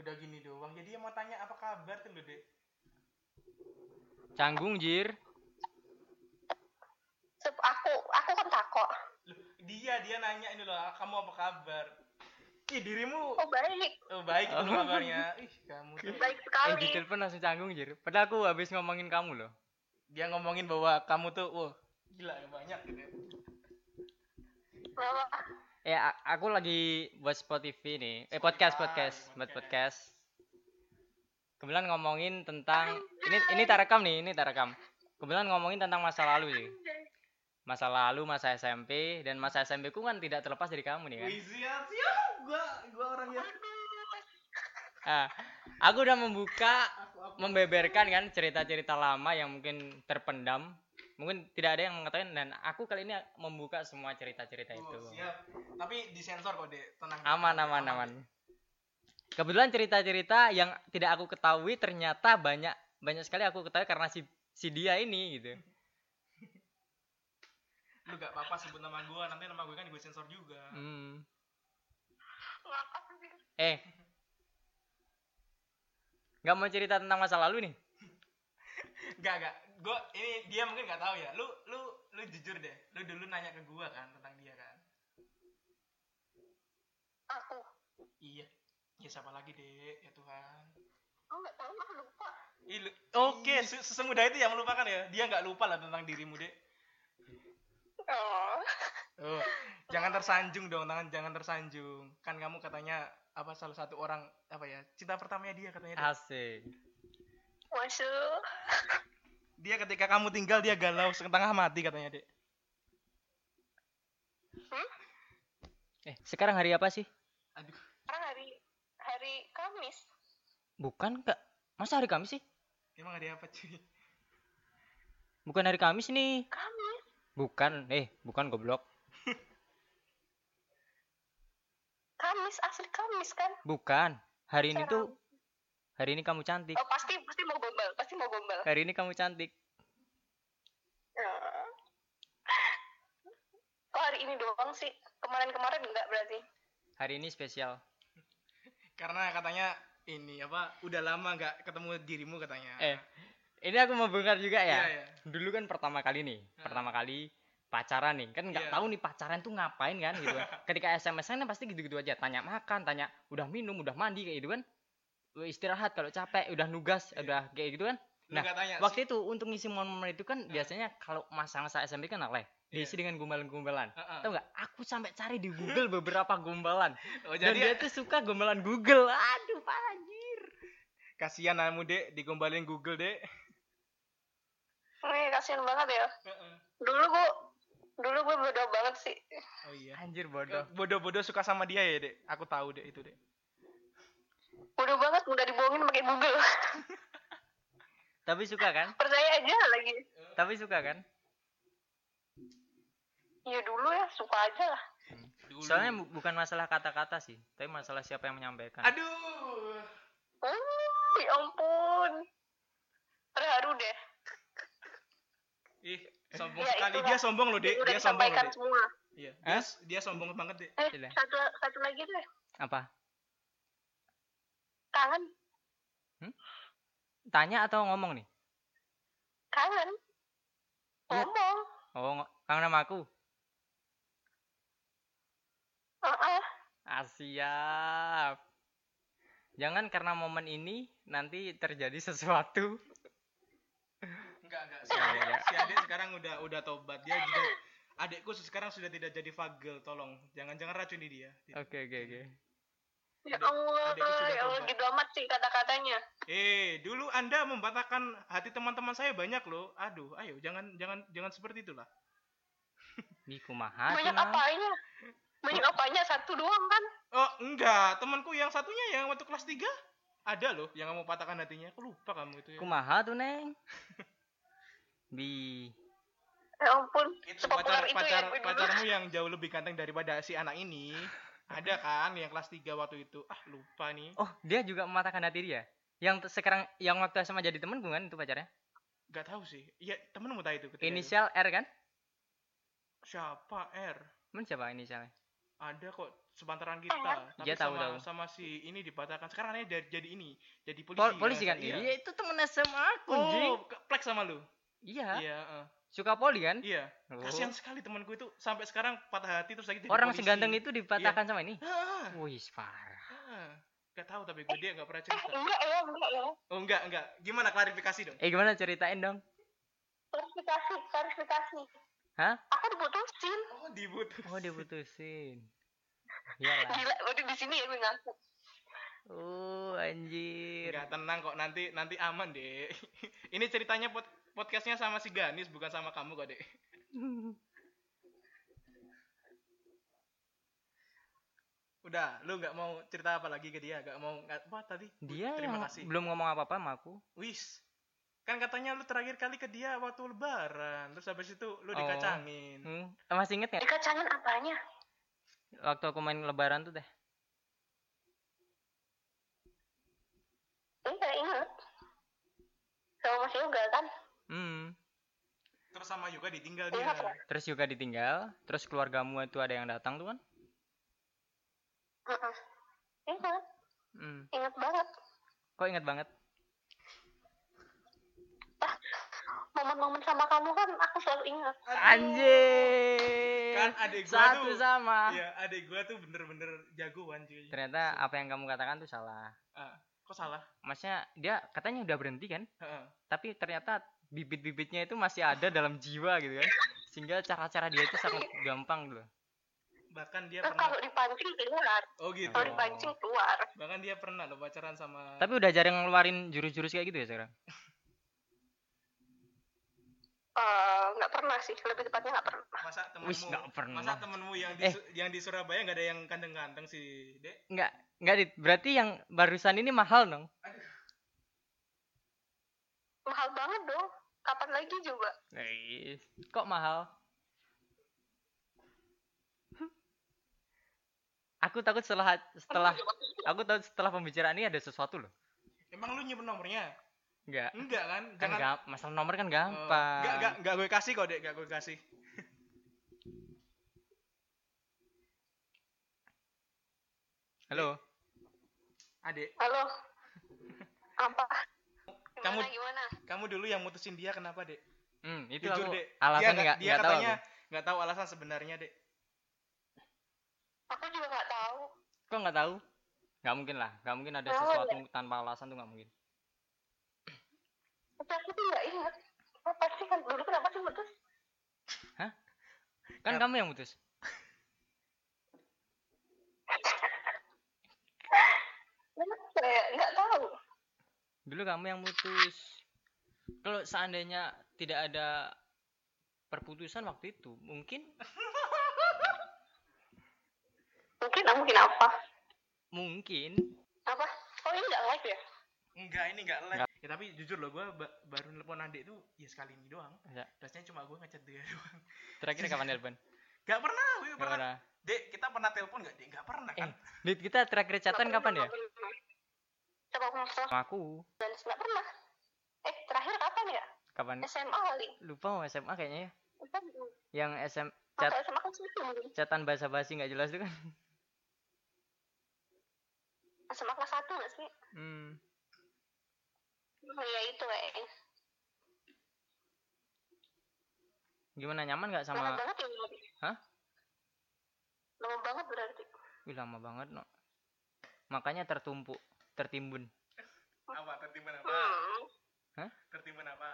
B: Udah gini doang. Jadi yang mau tanya apa kabar tuh Dek?
A: Canggung, Jir.
C: Sep, aku, aku kan takut.
B: Dia dia nanya ini loh, kamu apa kabar? Ih, dirimu
C: Oh baik,
B: oh, baik itu
A: Oh.
B: kabarnya. Ih, kamu tuh.
C: baik
A: Eh,
C: sekali.
A: di telepon langsung canggung, Jir. Padahal aku habis ngomongin kamu loh.
B: Dia ngomongin bahwa kamu tuh, wah, gila ya banyak gitu. ya.
C: Mama,
A: Eh, aku lagi buat spot TV nih. Eh, podcast, podcast, buat podcast. Kebetulan ngomongin tentang ini ini tak rekam nih, ini tak rekam. Kebetulan ngomongin tentang masa lalu sih. Masa lalu, masa SMP dan masa SMP ku kan tidak terlepas dari kamu nih kan.
B: Wih, siap, siap. Gua gua orangnya. [LAUGHS]
A: Ah, aku udah membuka membeberkan kan cerita-cerita lama yang mungkin terpendam. Mungkin tidak ada yang mengetahui dan aku kali ini membuka semua cerita-cerita itu.
B: Oh, siap. Tapi disensor kok, Dek. Tenang.
A: Aman aman aman. Kebetulan cerita-cerita yang tidak aku ketahui ternyata banyak banyak sekali aku ketahui karena si si dia ini gitu.
B: Lu gak apa-apa sebut nama gua, nanti nama gue kan gue sensor juga.
A: Hmm. Eh. Gak mau cerita tentang masa lalu nih?
B: Gak, gak. Gua ini dia mungkin gak tahu ya. Lu lu lu jujur deh. Lu dulu nanya ke gua kan tentang dia kan.
C: Aku,
B: Iya. Ya siapa lagi, Dek? Ya Tuhan.
C: aku nggak tahu lah lupa.
B: Oke, se- sesemudah itu yang melupakan ya. Dia nggak lupa lah tentang dirimu, Dek.
C: Oh,
B: Oh, jangan tersanjung dong, tangan jangan tersanjung. Kan kamu katanya apa salah satu orang apa ya? Cinta pertamanya dia katanya.
A: Asik.
C: masuk.
B: Dia ketika kamu tinggal dia galau setengah mati katanya, Dek.
C: Hmm?
A: Eh, sekarang hari apa sih?
B: Aduh.
C: Sekarang hari hari Kamis.
A: Bukan, Kak. Masa hari Kamis sih?
B: Emang ada apa, cuy?
A: Bukan hari Kamis nih.
C: Kamis.
A: Bukan, eh, bukan goblok. [LAUGHS]
C: Kamis asli Kamis kan?
A: Bukan. Hari ini
C: Serem.
A: tuh hari ini kamu cantik.
C: Oh pasti pasti mau gombal, pasti mau gombal.
A: Hari ini kamu cantik.
C: Oh. Kok hari ini doang sih? Kemarin-kemarin enggak berarti?
A: Hari ini spesial.
B: Karena katanya ini apa? Udah lama nggak ketemu dirimu katanya.
A: Eh, ini aku mau bongkar juga ya.
B: Iya, iya.
A: Dulu kan pertama kali nih,
B: Hah.
A: pertama kali pacaran nih, kan nggak
B: Iya.
A: tahu nih pacaran tuh ngapain kan gitu. [LAUGHS] Ketika SMS-an kan pasti gitu-gitu aja, tanya makan, tanya udah minum, udah mandi kayak gitu kan. Istirahat kalau capek, udah nugas,
B: Iya.
A: udah kayak gitu kan. Nah,
B: tanya
A: Waktu itu untuk ngisi momen-momen itu kan biasanya kalau masa-masa SMP kan apa ya?
B: Iya.
A: Diisi dengan gombalan-gombalan.
B: Heeh.
A: Tahu nggak? Aku sampai cari di Google beberapa gombalan. [LAUGHS]
B: Oh,
A: Dan dia
B: jadi
A: tuh suka gombalan Google. Aduh, anjir.
B: kasihan kamu, Dek, digombalin Google, Dek. [LAUGHS]
C: Nih kasihan banget ya.
B: Heeh.
C: Dulu gua dulu gue bodoh banget sih.
B: Oh iya.
A: Anjir bodoh.
B: Bodoh-bodoh suka sama dia ya, Dek. Aku tahu, Dek, itu, Dek.
C: Bodoh banget udah dibohongin pakai Google. [LAUGHS]
A: Tapi suka kan?
C: Percaya aja lagi.
A: Tapi suka kan?
C: Ya dulu ya suka aja lah.
B: Dulu.
A: Soalnya bu- bukan masalah kata-kata sih, tapi masalah siapa yang menyampaikan.
B: aduh.
C: Uh, ya ampun. Terharu deh.
B: Ih, [LAUGHS] sombong
C: Ya,
B: sekali.
C: itulah.
B: Dia sombong loh, Dek. Dia sombong loh, Dek.
C: semua.
B: Iya. Dia,
A: Hah?
B: dia sombong banget, Dek.
C: Eh,
A: Gila.
C: satu satu lagi deh.
A: Apa?
C: Kangen,
A: Tanya atau ngomong nih?
C: kangen.
A: Iya.
C: Ngomong.
A: Oh, ng- kangen sama aku.
C: Heeh.
A: Ah, siap. Jangan karena momen ini nanti terjadi sesuatu.
B: Enggak, enggak. Si Adek, si Adek sekarang udah udah tobat. Dia juga adikku sekarang sudah tidak jadi fagel tolong jangan-jangan racuni dia
A: Oke oke oke.
C: Ya
B: Adik-
C: Allah, ya Allah gitu amat sih kata-katanya.
B: eh dulu anda membatakan hati teman-teman saya banyak loh aduh ayo jangan jangan jangan seperti itulah [LAUGHS]
A: Di kumaha tuh,
C: Banyak apanya? Banyak apanya? Satu doang kan?
B: oh enggak temanku yang satunya yang waktu kelas 3 ada loh yang mau patahkan hatinya aku lupa kamu itu ya.
A: Kumaha tuh neng? [LAUGHS] Bi.
C: Ya ampun,
B: itu
C: sepopuler
B: pacar
C: itu
B: pacar
C: ya gue dulu.
B: pacarmu yang jauh lebih ganteng daripada si anak ini ada kan yang kelas 3 waktu itu ah lupa nih
A: Oh dia juga mematahkan hati dia. Yang sekarang yang waktu SMA jadi temen bukan itu pacarnya?
B: nggak tahu sih iya temenmu tahu itu ketika itu.
A: Inisial R kan?
B: siapa R
A: Men siapa inisialnya?
B: ada kok sepantaran kita tapi
A: Iya, tahu,
B: sama
A: tahu.
B: sama si ini dipatahkan sekarang ini jadi, jadi ini jadi polisi
A: Pol- polisi kan?
B: iya,
A: Iya itu temen SMA aku
B: oh keplek sama lu
A: Iya.
B: iya eh.
A: Suka poli kan?
B: iya
A: Oh.
B: kasihan sekali temanku itu sampai sekarang patah hati terus lagi jadi
A: Orang
B: polisi.
A: seganteng itu dipatahkan sama ini?
B: ah,
A: Wih parah.
B: ah. Gak tahu tapi gue dia nggak pernah
C: Eh,
B: cerita
C: enggak ya, enggak ya.
B: oh enggak enggak gimana klarifikasi dong
A: Eh gimana ceritain dong?
C: Klarifikasi, klarifikasi.
A: Hah?
C: Aku diputusin.
B: oh dibutuh
A: Oh diputusin. [LAUGHS] Iyalah.
C: Gila, berarti di sini ya gue ngaku.
A: Oh anjir.
B: Enggak tenang kok nanti nanti aman deh [LAUGHS] ini ceritanya pod- podcastnya sama si Ganis bukan sama kamu kok dek [LAUGHS] udah lu nggak mau cerita apa lagi ke dia nggak mau nggak apa tadi
A: Dia
B: terima
A: yang
B: kasih
A: belum ngomong apa-apa sama aku.
B: wis kan katanya lu terakhir kali ke dia waktu lebaran terus habis itu lu
A: Oh.
B: dikacangin
A: Hmm. Masih inget nggak?
C: Dikacangin apanya?
A: Waktu aku main lebaran tuh teh.
C: Enggak ingat. Sama Mas Yoga kan?
A: Hmm.
B: terus sama juga ditinggal dia
C: Ingat?
A: Terus juga ditinggal. Terus keluargamu itu ada yang datang tuh kan?
C: Heeh. Ingat,
A: Hmm.
C: ingat banget.
A: Kok inget banget?
C: Momen-momen sama kamu kan aku selalu ingat.
A: Anjir.
B: kan adik gua
A: Satu
B: tuh
A: sama.
B: iya adik gua tuh bener-bener jagoan cuy
A: Ternyata apa yang kamu katakan tuh salah.
B: Ah, kok salah
A: Maksudnya dia katanya udah berhenti kan?
B: Heeh.
A: Tapi ternyata bibit-bibitnya itu masih ada dalam jiwa gitu kan. Sehingga cara-cara dia itu sangat gampang gitu.
B: bahkan dia pernah
C: kalau dipancing keluar.
B: oh gitu
C: Kalau dipancing keluar.
B: bahkan dia pernah lo pacaran sama
A: Tapi udah jarang ngeluarin jurus-jurus kayak gitu ya sekarang.
C: Eh, nggak pernah sih. Lebih tepatnya nggak pernah.
B: masa temenmu
A: Wis, nggak pernah.
B: masa temenmu yang di
A: Eh.
B: Yang di Surabaya nggak ada yang ganteng-ganteng sih dek
A: Enggak, enggak Dit. Berarti yang barusan ini mahal dong.
C: Mahal banget dong. Kapan lagi juga?
A: Guys, kok mahal? Aku takut setelah setelah aku tahu setelah pembicaraan ini ada sesuatu loh.
B: emang lu nyimpen nomornya
A: Enggak.
B: enggak kan
A: Kan
B: jangan
A: gak, masalah nomor kan
B: Oh,
A: gampang.
B: enggak enggak enggak gue kasih kok dek enggak gue kasih
A: Halo.
B: adek
C: Halo. Apa?
B: Kamu-
C: Gimana,
B: kamu dulu yang mutusin dia kenapa dek
A: Hmm, itu
B: jujur
A: aku
B: dek
A: alasan
B: dia
A: enggak
B: dia
A: enggak tahu.
B: katanya nggak tahu alasan sebenarnya dek
C: Aku juga nggak tahu.
A: Kok enggak tahu? Enggak mungkin lah. Enggak mungkin ada
C: Tahu,
A: sesuatu tanpa alasan tuh enggak mungkin.
C: Tapi aku tuh nggak ingat. Apa sih kan dulu kenapa sih putus?
A: Kan
B: Yap.
A: kamu yang mutus.
C: Ya? [LAUGHS] Nggak tahu.
A: Dulu kamu yang mutus. Kalau seandainya tidak ada perputusan waktu itu, mungkin [LAUGHS]
C: Mungkin, ah, mungkin apa?
A: mungkin
C: Apa? Oh ini nggak live ya?
B: enggak ini enggak live ya tapi jujur loh gue ba- baru nelpon adek tuh ya sekali ini doang
A: Ya.
B: biasanya cuma gue ngechat dia [LAUGHS] doang
A: terakhir kapan telepon?
B: Gak pernah, gue
A: Nggak
B: pernah.
A: pernah.
B: Dek, kita pernah telepon gak? Dek, gak pernah kan?
A: Eh, Dit, kita terakhir chatan kapan ya?
C: pernah. Coba aku ngechat
A: Sama aku.
C: dan nggak pernah. Eh terakhir kapan ya?
A: Kapan?
C: SMA kali.
A: Lupa mau SMA kayaknya ya.
C: Kan
A: Yang SM
C: chat SMA kan mungkin.
A: chatan basa-basi nggak jelas itu kan.
C: SMA kelas satu nggak sih?
A: Hmm.
C: Oh iya itu kayaknya.
A: Gimana nyaman nggak
C: Lama
A: sama
C: banget ya.
A: Hah?
C: Lama banget berarti.
A: Wih, lama banget, no. Makanya tertumpuk, tertimbun.
B: Apa? Tertimbun apa?
C: Hmm.
B: Tertimbun apa?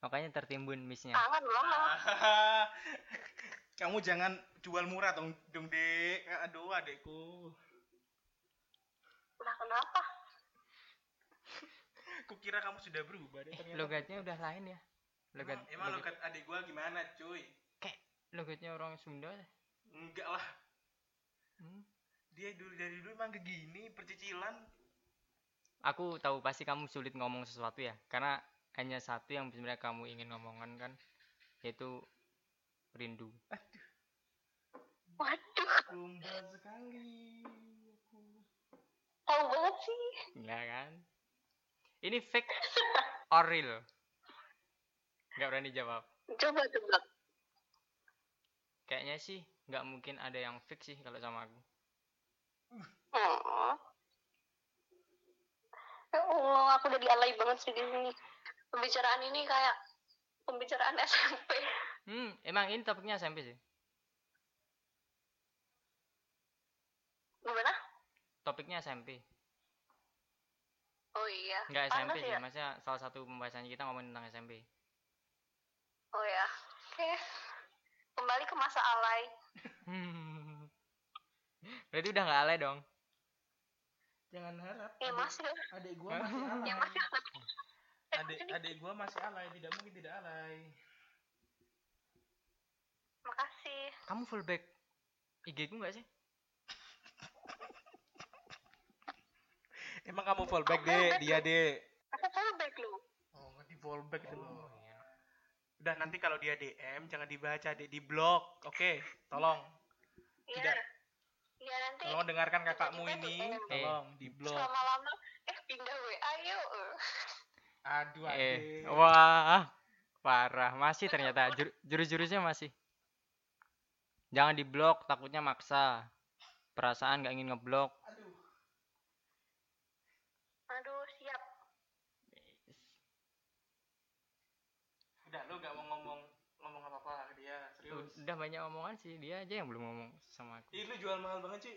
A: Makanya tertimbun missnya.
C: Kangen lama. [LAUGHS]
B: kamu jangan jual murah dong, dong dek. Aduh adekku.
C: Nah kenapa? [LAUGHS]
B: Kukira kamu sudah berubah deh
A: Eh,
B: ternyata.
A: logatnya udah lain ya. Logat,
B: Emang, emang
A: logat-
B: logat adik gua gimana cuy?
A: kayak logatnya orang Sunda.
B: Enggak lah.
A: Hmm.
B: Dia dulu dari dulu emang begini percicilan.
A: Aku tahu pasti kamu sulit ngomong sesuatu ya, karena hanya satu yang sebenarnya kamu ingin ngomongkan kan, yaitu rindu.
C: Waduh,
B: Gombal sekali. Aku.
C: tahu banget sih.
A: Enggak kan? Ini fake or real? Nggak berani jawab.
C: Coba tebak.
A: Kayaknya sih nggak mungkin ada yang fake sih kalau sama aku.
C: Oh. Ya Allah, aku udah dialay banget sih di sini. Pembicaraan ini kayak pembicaraan [LAUGHS] SMP.
A: Hmm, emang ini topiknya SMP sih.
C: Gimana?
A: Topiknya SMP.
C: Oh iya.
A: Nggak
C: Panas
A: SMP sih,
C: ya?
A: maksudnya salah satu pembahasannya kita ngomongin tentang SMP.
C: Oh ya. Oke. Kembali ke masa alay. [LAUGHS]
A: Berarti udah nggak alay dong.
B: Jangan harap.
C: Ya
B: adik-
C: masih.
B: Adik gua masih alay.
C: Ya masih.
B: Adik adik gua masih alay, tidak mungkin tidak alay.
C: Makasih.
A: Kamu fullback IG ku nggak sih? [LAUGHS]
B: Emang kamu fallback deh, dia deh.
C: Aku fallback lu.
B: Oh, di fallback dulu.
A: iya.
B: Udah nanti kalau dia DM jangan dibaca, deh, di blok. Oke, tolong.
C: Iya.
B: Tidak.
C: Iya nanti.
B: Tolong dengarkan kakakmu
C: Kita
B: ini,
C: DM.
B: tolong di blok.
C: Lama-lama eh pindah WA yuk.
B: Aduh,
A: Eh, wah, parah. Masih ternyata Jur- jurus-jurusnya masih. Jangan diblok, takutnya maksa. Perasaan nggak ingin ngeblok.
B: Aduh.
C: Aduh, siap.
B: Udah, lu gak mau ngomong ngomong apa-apa ke dia, serius.
A: Udah banyak omongan sih, dia aja yang belum ngomong sama aku.
B: Ih, lu jual mahal banget, cuy.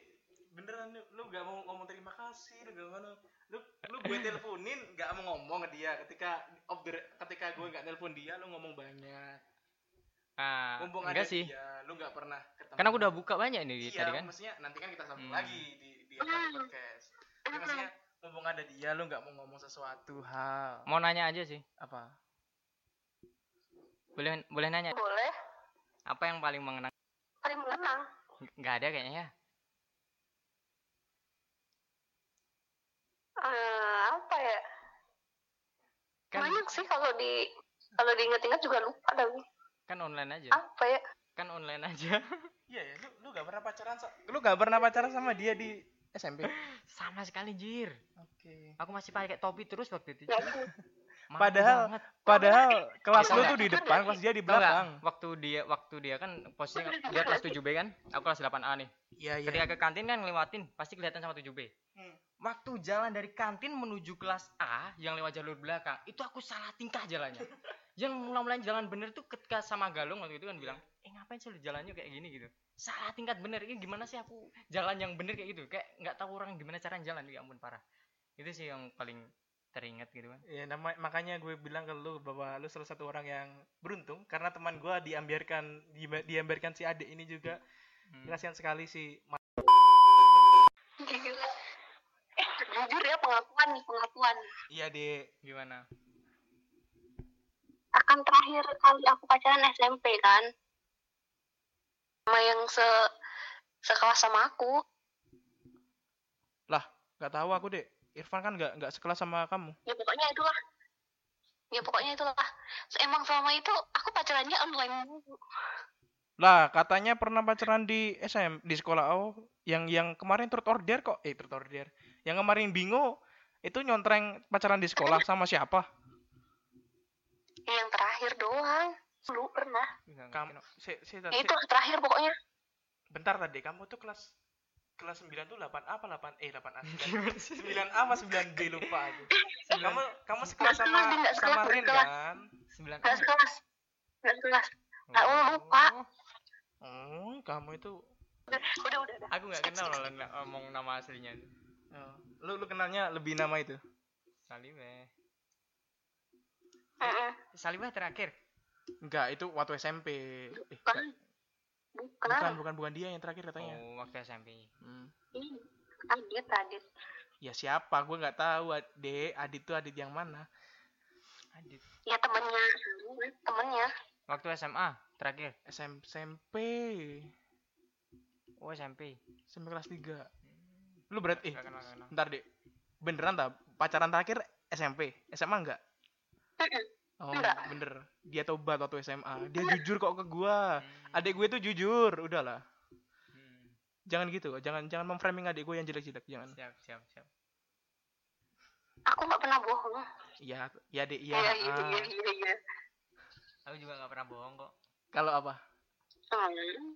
B: Beneran lu, lu gak mau ngomong terima kasih, lu gak mau lu lu gue [LAUGHS] teleponin gak mau ngomong ke dia ketika off the, ketika gue gak nelpon dia lu ngomong banyak
A: Ah,
B: mumpung
A: enggak
B: ada
A: sih.
B: dia lu gak pernah ketemu
A: Kan aku udah buka banyak nih
B: iya,
A: tadi kan.
B: maksudnya nanti kan kita sambung
A: Hmm.
B: lagi di di apa, di podcast Jadi maksudnya mumpung ada dia lu gak mau ngomong sesuatu hal
A: Mau nanya aja sih.
B: apa
A: Boleh boleh nanya.
C: Boleh.
A: Apa yang paling mengenang?
C: Paling mengenang.
A: Nggak ada kayaknya ya.
C: Eh, apa ya?
A: Kan
C: Banyak sih kalau di kalau diinget-inget juga lupa tapi
A: kan online aja.
C: apa ya?
A: Kan online aja. [LAUGHS]
B: iya ya lu lu gak pernah pacaran lu gak pernah pacaran sama dia di SMP
A: Sama sekali jir.
B: oke
A: Aku masih pakai topi terus waktu itu.
B: Padahal-
A: banget.
B: padahal kelas lu tuh di depan kelas dia di belakang
A: Waktu dia waktu dia kan posisinya dia kelas 7B kan, aku kelas 8A nih.
B: iya iya
A: Ketika ke kantin kan ngelewatin, pasti kelihatan sama 7B.
B: Hmm.
A: Waktu jalan dari kantin menuju kelas A yang lewat jalur belakang, itu aku salah tingkah jalannya. [LAUGHS] yang mulai-mulai jalan bener tuh ketika sama Galung waktu itu kan bilang, "Eh ngapain sih lu jalannya kayak gini gitu?" Salah tingkat bener. Ini gimana sih aku jalan yang bener kayak gitu? Kayak nggak tahu orang gimana cara jalan, ya ampun parah. Itu sih yang paling teringat gitu kan.
B: Ya, nama, makanya gue bilang ke lu bahwa lu salah satu orang yang beruntung karena teman gue diambiarkan di- diambiarkan si adik ini juga
A: Hmm.
B: kasihan sekali si
C: Gila. Eh, jujur ya pengakuan nih, pengakuan.
B: iya dek
A: Gimana?
C: Akan terakhir kali aku pacaran SMP kan. Sama yang se sekelas sama aku.
B: nggak tahu aku dek Irfan kan nggak nggak sekelas sama kamu
C: Ya pokoknya itulah. Ya pokoknya itulah. Emang selama itu aku pacarannya online
B: lah katanya pernah pacaran di SM di sekolah oh yang yang kemarin turut order kok eh turut order yang kemarin bingo itu nyontreng pacaran di sekolah sama siapa
C: Ya, yang terakhir doang. Lu pernah.
B: Kamu
A: ngerti,
B: si, si,
C: Ya,
B: si-
C: itu terakhir pokoknya.
B: bentar tadi kamu tuh kelas kelas 9 tuh 8 A apa 8 eh 8 A
A: no.
B: 9 [LAUGHS]
A: Gimana sih?
B: 9 A apa 9 B lupa aku kamu kamu sekelas sama sama
C: nggak
B: kan
A: Sembilan
C: Gak sekelas. Sekelas. Oh, lupa.
B: oh kamu itu
C: Udah, udah, udah.
A: Aku nggak kenal loh ngomong nama aslinya itu.
B: oh, lu lu kenalnya lebih nama itu
A: Salibeh.
C: Mm-mm.
A: Salibeh terakhir.
B: enggak itu waktu SMP eh,
C: Bukan.
B: bukan bukan bukan dia yang terakhir katanya
A: Oh, waktu SMP.
B: Hmm.
C: Ih, Adit, Adit.
B: ya siapa gue nggak tahu Adit Adit tuh Adit yang mana
A: Adit.
C: Ya temennya, temennya.
A: Waktu SMA terakhir.
B: SM, SMP
A: Oh, SMP.
B: SMP kelas 3 lu berarti eh
A: kenal, kenal.
B: bentar deh beneran tak pacaran terakhir SMP SMA enggak. Oh
C: Enggak.
B: bener dia tobat waktu SMA dia jujur kok ke gua
A: Hmm.
B: adik gue tuh jujur udahlah
A: Hmm.
B: jangan gitu jangan jangan memframing adik gue yang jelek-jelek jangan
A: Siap, siap, siap.
C: Aku nggak pernah bohong.
B: iya iya dek iya
C: Iya, iya,
B: ah.
C: iya, iya, iya.
A: Aku juga nggak pernah bohong kok.
B: kalau apa
C: Hmm.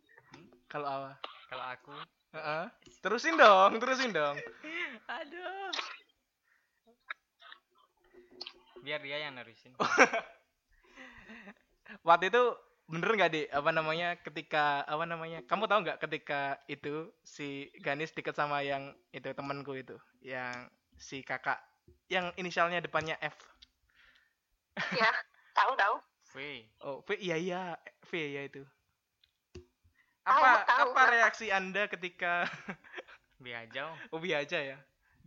B: kalau apa
A: Kalau aku,
B: Heeh. terusin dong terusin dong [LAUGHS]
A: aduh. Biar dia yang nerusin. [LAUGHS]
B: waktu itu bener nggak dek apa namanya ketika apa namanya kamu tahu nggak ketika itu si Ganis deket sama yang itu temanku itu yang si kakak yang inisialnya depannya F
C: Ya, tahu tahu.
A: V.
B: oh V iya iya V ya itu apa
C: tahu,
B: apa
C: tahu.
B: reaksi anda ketika [LAUGHS]
A: Biajau.
B: Ubi aja ya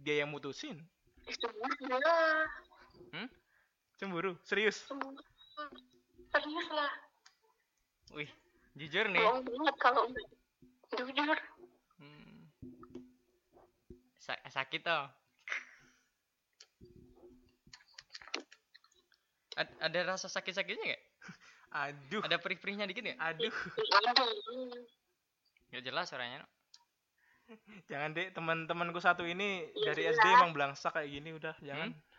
B: dia yang mutusin
C: lah.
B: Cemburu serius.
C: Serius lah.
A: Wih, jujur nih.
C: Bohong banget kalau. Jujur.
A: Hmm. Sa- sakit toh. Ad- ada rasa sakit-sakitnya nggak? [LAUGHS]
B: aduh
A: Ada perih-perihnya dikit nggak?
B: aduh.
A: Nggak jelas suaranya.
B: jangan deh teman-temanku satu ini
C: Iya,
B: dari. SD emang belangsak kayak gini udah jangan
A: Hmm?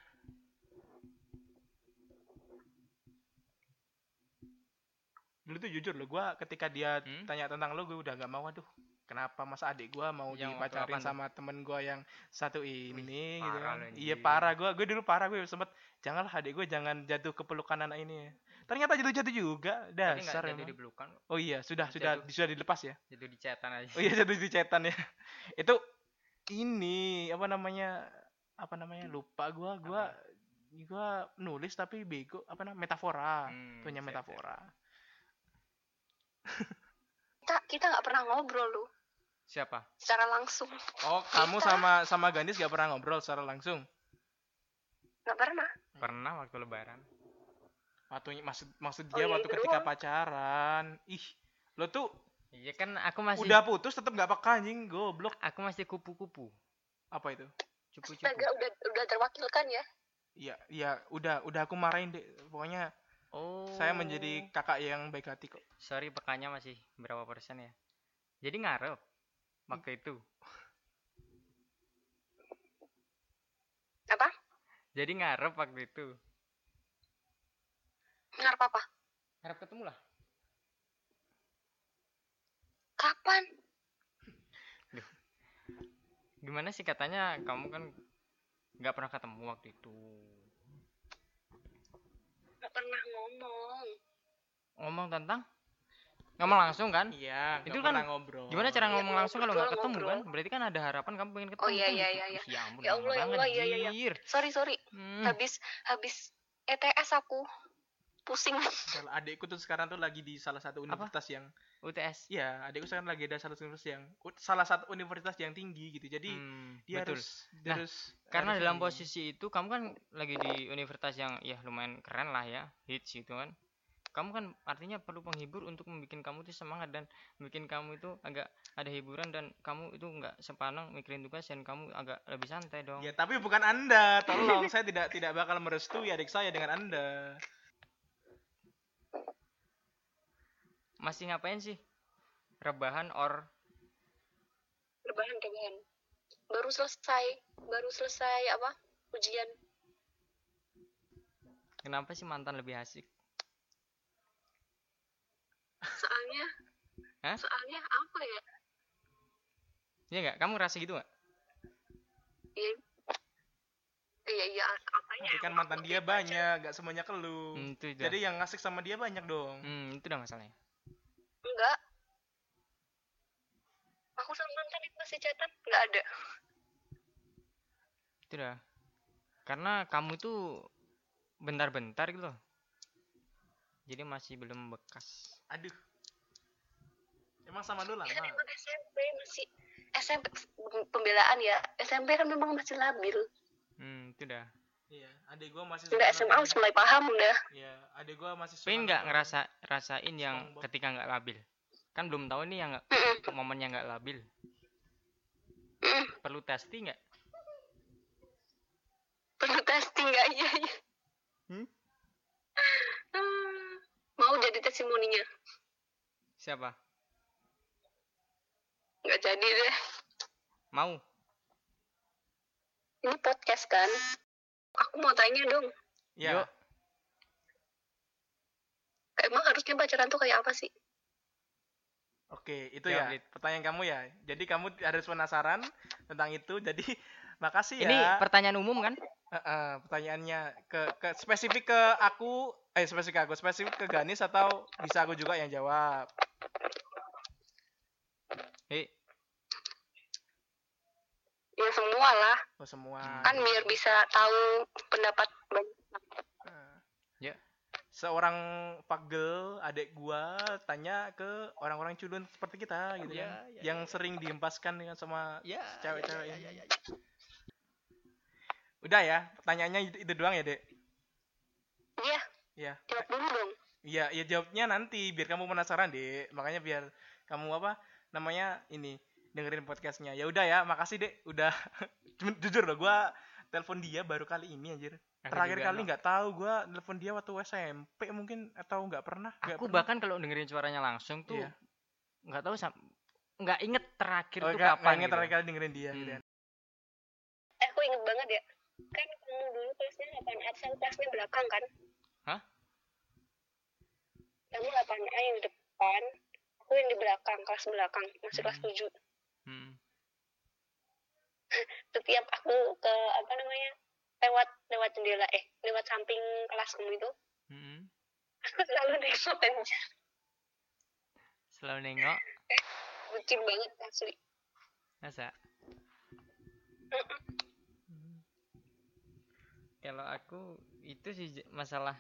B: Dulu tuh jujur loh gue ketika dia
A: Hmm?
B: tanya tentang lo gue udah gak mau aduh kenapa masa adik gue mau
A: Yang
B: dipacarin
A: apaan tuh?
B: sama temen gue yang satu ini gitu
A: parah
B: kan
A: lo,
B: iya parah. Gue gue dulu parah gue sempet janganlah adik gue jangan jatuh ke pelukan anak ini. Ya ternyata jatuh jatuh juga. Dasar
A: kok.
B: oh iya sudah sudah
A: Jatuh.
B: sudah dilepas ya?
A: Jatuh di chatan aja.
B: oh iya jatuh di cetan ya. Itu ini apa namanya apa namanya lupa gue gue gue nulis tapi bego apa namanya metafora.
A: Hmm,
B: punya
A: siap,
B: metafora
C: Kita kita nggak pernah ngobrol lu
A: Siapa?
C: secara langsung.
B: Oh, kamu
C: Kita-
B: sama sama Gandis gak pernah ngobrol secara langsung?
C: Nggak pernah.
A: Pernah waktu lebaran.
B: Waktu maksud maksud
C: Oh,
B: dia
C: iya,
B: waktu
C: itu
B: ketika
C: doang.
B: pacaran. Ih, lo tuh
A: Iya kan aku masih
B: udah putus tetap gak peka anjing, goblok.
A: aku masih kupu-kupu.
B: Apa itu?
A: Cupu-cupu.
C: Udah udah terwakilkan ya.
B: Iya, iya, udah udah aku marahin deh. Pokoknya
A: Oh.
B: saya menjadi kakak yang baik hati kok.
A: Sorry pekanya masih berapa persen ya? Jadi ngarep waktu itu.
C: Apa?
A: Jadi ngarep waktu itu.
C: Ngarep apa?
A: Ngarep ketemu lah.
C: Kapan?
A: Gimana sih katanya kamu kan nggak pernah ketemu waktu itu.
C: Nggak pernah ngomong.
A: Ngomong tentang ngomong langsung kan?
B: Iya,
A: Itu
B: gak
A: kan
B: pernah ngobrol.
A: Gimana cara
C: Iya,
A: ngomong langsung kalau nggak
C: ngobrol,
A: ketemu kan?
C: ngobrol.
A: Berarti kan ada harapan kamu pengen ketemu.
C: Oh, iya,
A: kan
C: iya, iya, iya.
A: Ih, Ya ampun,
C: Ya Allah, ya
A: banget,
C: Allah, iya, iya, iya.
A: jir.
C: Sorry sorry.
A: Hmm.
C: Habis habis ETS aku pusing.
B: Kalau adikku tuh sekarang tuh lagi di salah satu universitas yang
A: UTS.
B: Iya, adikku sekarang lagi ada salah satu universitas yang salah satu universitas yang tinggi gitu. Jadi
A: Hmm,
B: dia
A: betul.
B: harus dia
A: Nah,
B: harus
A: Karena
B: harus
A: dalam
B: ini.
A: posisi itu kamu kan lagi di universitas yang ya lumayan keren lah ya, hits gitu kan. Kamu kan artinya perlu penghibur untuk membuat kamu tuh semangat dan bikin kamu itu agak ada hiburan dan kamu itu nggak sepanang mikirin tugas dan kamu agak lebih santai dong.
B: Ya, tapi bukan Anda. Tolong, saya tidak tidak bakal merestui adik saya dengan Anda.
A: Masih ngapain sih? Rebahan or
C: Rebahan rebahan. Baru selesai baru selesai apa? Ujian.
A: kenapa sih mantan lebih asik?
C: Soalnya
A: Hah?
C: soalnya apa ya?
A: Iya nggak? Kamu ngerasa gitu nggak?
C: Iya. Iya iya apanya?
B: Tapi kan mantan dia banyak, gak semuanya ke lu.
A: Hmm, itu.
B: Jadi yang ngasih sama dia banyak dong.
A: Hmm, itu udah masalahnya.
C: Enggak. Aku sama mantan itu masih chatan? Enggak ada.
A: Itu udah. Karena kamu tuh bentar-bentar gitu loh. Jadi masih belum bekas.
B: Aduh. emang sama lu
C: Ya kan
B: lama
C: emang SMP masih SMP pembelaan ya SMP kan memang masih labil
A: hmm itu dah
B: iya adik gua masih
C: udah SMA harus mulai paham udah.
B: Iya adik gua masih
A: tapi
B: suka
A: nggak
B: nonton.
A: ngerasa rasain yang
B: SpongeBob.
A: ketika nggak labil. Kan belum tahu nih yang nggak
C: Mm-mm.
A: momennya nggak labil.
C: Mm.
A: perlu testing nggak?
C: Perlu testing nggak? Iya iya.
A: Hmm?
C: Ah, mau jadi testimoninya.
A: Siapa?
C: Nggak jadi deh.
A: Mau?
C: Ini podcast kan aku mau tanya dong
B: ya
A: Yuk.
C: emang harusnya pacaran tuh kayak apa sih
B: Oke, itu ya
A: Lid.
B: pertanyaan kamu ya. Jadi kamu harus penasaran tentang itu. Jadi [LAUGHS] makasih
A: ini
B: ya.
A: pertanyaan umum kan
B: Eh, eh, pertanyaannya ke, ke spesifik ke aku, eh spesifik ke aku, spesifik ke Ganis atau bisa aku juga yang jawab.
A: eh
C: ya semua lah
B: Oh semua.
C: kan biar bisa tahu pendapat banyak
B: Eh.
A: Ya.
B: Seorang pagel adik gua tanya ke orang-orang culun seperti kita gitu
A: Ya,
B: kan,
A: ya,
B: yang sering dihempaskan dengan sama
A: ya
B: Cewek-cewek
A: ya,
B: ini.
A: ya, ya, ya.
B: Udah ya, pertanyaannya itu, itu doang ya, Dek.
C: iya
B: Iya.
C: jawab dulu dong
B: Iya, ya jawabnya nanti biar kamu penasaran, Dek. Makanya biar kamu apa namanya ini dengerin podcastnya. Ya udah ya, makasih, Dek. Udah [LAUGHS] Cuman jujur loh, gua telepon dia baru kali ini anjir.
A: Aku
B: Terakhir kali nggak tahu gua telepon dia waktu SMP mungkin atau nggak pernah. nggak
A: aku
B: pernah.
A: bahkan kalau dengerin suaranya langsung tuh
B: Iya.
A: nggak tahu sam- nggak inget terakhir
B: Oh,
A: tuh
B: nggak-
A: kapan
B: nggak inget
A: gitu.
B: terakhir kali dengerin dia
A: Hmm.
B: gitu
C: eh aku inget banget ya kan kamu dulu kelasnya 8 A saya kelasnya belakang kan
A: Hah?
C: kamu 8 A yang di depan aku yang di belakang kelas belakang masih kelas
A: Hmm.
C: 7
A: Hmm.
C: Setiap aku ke apa namanya lewat lewat jendela eh lewat samping kelas kamu itu
A: Hmm.
C: aku selalu nengok aja.
A: Selalu nengok?
C: Bucin banget asli.
A: Masa? Kalau aku itu sih masalah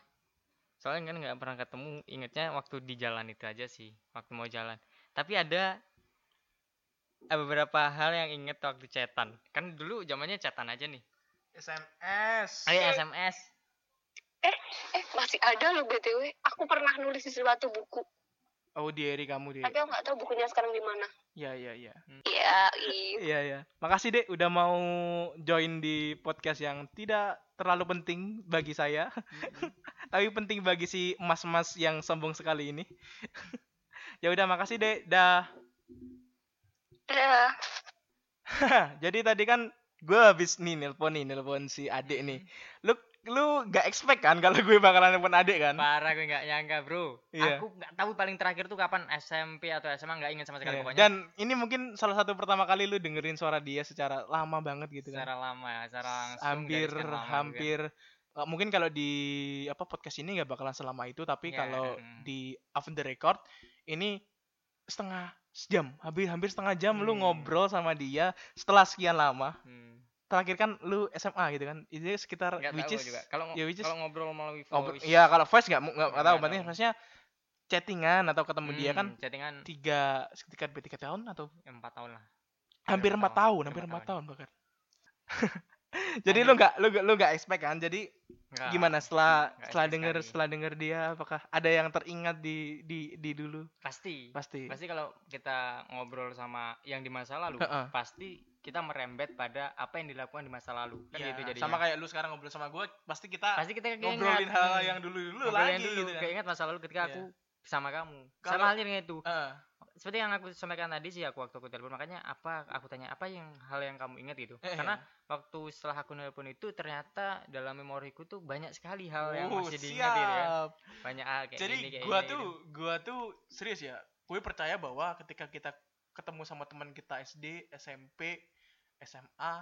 A: soalnya kan nggak pernah ketemu ingetnya waktu di jalan itu aja sih waktu mau jalan. Tapi ada eh, beberapa hal yang inget waktu chatan kan dulu zamannya chatan aja nih
B: SMS.
A: Ayo SMS
C: eh masih ada loh btw aku pernah nulis di suatu buku
B: Oh, diary kamu, Dek.
C: tapi aku nggak tahu bukunya sekarang di mana
B: Iya, iya, iya.
C: ya i
B: Iya ya. Makasih dek udah mau join di podcast yang tidak terlalu penting bagi saya, [LAUGHS] tapi penting bagi si emas-emas yang sombong sekali ini. [LAUGHS] ya udah makasih dek. Dah.
C: Ya [LAUGHS]
B: Jadi tadi kan gue habis nih nelpon nih nelpon si adik nih. Lu lu gak expect kan kalau gue bakalan nelpon adik kan?
A: parah gue nggak nyangka bro
B: Iya.
A: aku nggak tahu paling terakhir tuh kapan SMP atau SMA nggak inget sama sekali
B: Iya.
A: pokoknya
B: Dan ini mungkin salah satu pertama kali lu dengerin suara dia secara lama banget gitu kan.
A: secara lama ya secara langsung
B: hampir
A: dari sekian lama juga.
B: hampir uh, mungkin kalau di apa podcast ini nggak bakalan selama itu tapi
A: Ya,
B: kalau di off the record ini setengah jam hampir hampir setengah jam lu
A: Hmm.
B: ngobrol sama dia setelah sekian lama.
A: Hmm.
B: terakhir kan lu SMA gitu kan itu sekitar
A: nggak
B: which is
A: juga. Kalau
B: ya, which is-
A: kalau ngobrol melalui voice.
B: ya kalau voice nggak nggak
A: Nggak
B: tahu
A: tahu.
B: berarti maksudnya chattingan atau ketemu dia kan
A: Hmm, chattingan.
B: tiga sekitar tiga tahun atau
A: empat tahun lah.
B: Hampir
A: empat tahun,
B: tahun hampir empat tahun. bahkan. [LAUGHS] Jadi lu nggak lu lu nggak expect kan? Jadi
A: Nggak.
B: gimana setelah
A: nggak
B: setelah
A: sekali.
B: setelah denger dia apakah ada yang teringat di di di dulu
A: pasti
B: pasti
A: pasti kalau kita ngobrol sama yang di masa lalu
B: Heeh.
A: pasti kita merembet pada apa yang dilakukan di masa lalu kan
B: Ya,
A: gitu jadi
B: sama kayak lu sekarang ngobrol sama gue pasti kita
A: pasti kita
B: ngobrolin hal
A: hmm,
B: yang dulu dulu lagi
A: dulu
B: gitu kan.
A: keinget masa lalu ketika
B: Iya.
A: aku sama kamu
B: Kalau-
A: sama halnya dengan itu
B: Heeh.
A: Seperti yang aku sampaikan tadi sih aku waktu aku telepon makanya apa aku tanya apa yang hal yang kamu ingat gitu
B: Eh,
A: karena waktu setelah aku nelpon itu ternyata dalam memoriku tuh banyak sekali hal yang
B: Oh,
A: masih diingat gitu
B: siap.
A: banyak hal kayak
B: jadi
A: gini kayak
B: gua
A: gini,
B: tuh
A: gitu.
B: gua tuh serius ya gue percaya bahwa ketika kita ketemu sama teman kita SD SMP SMA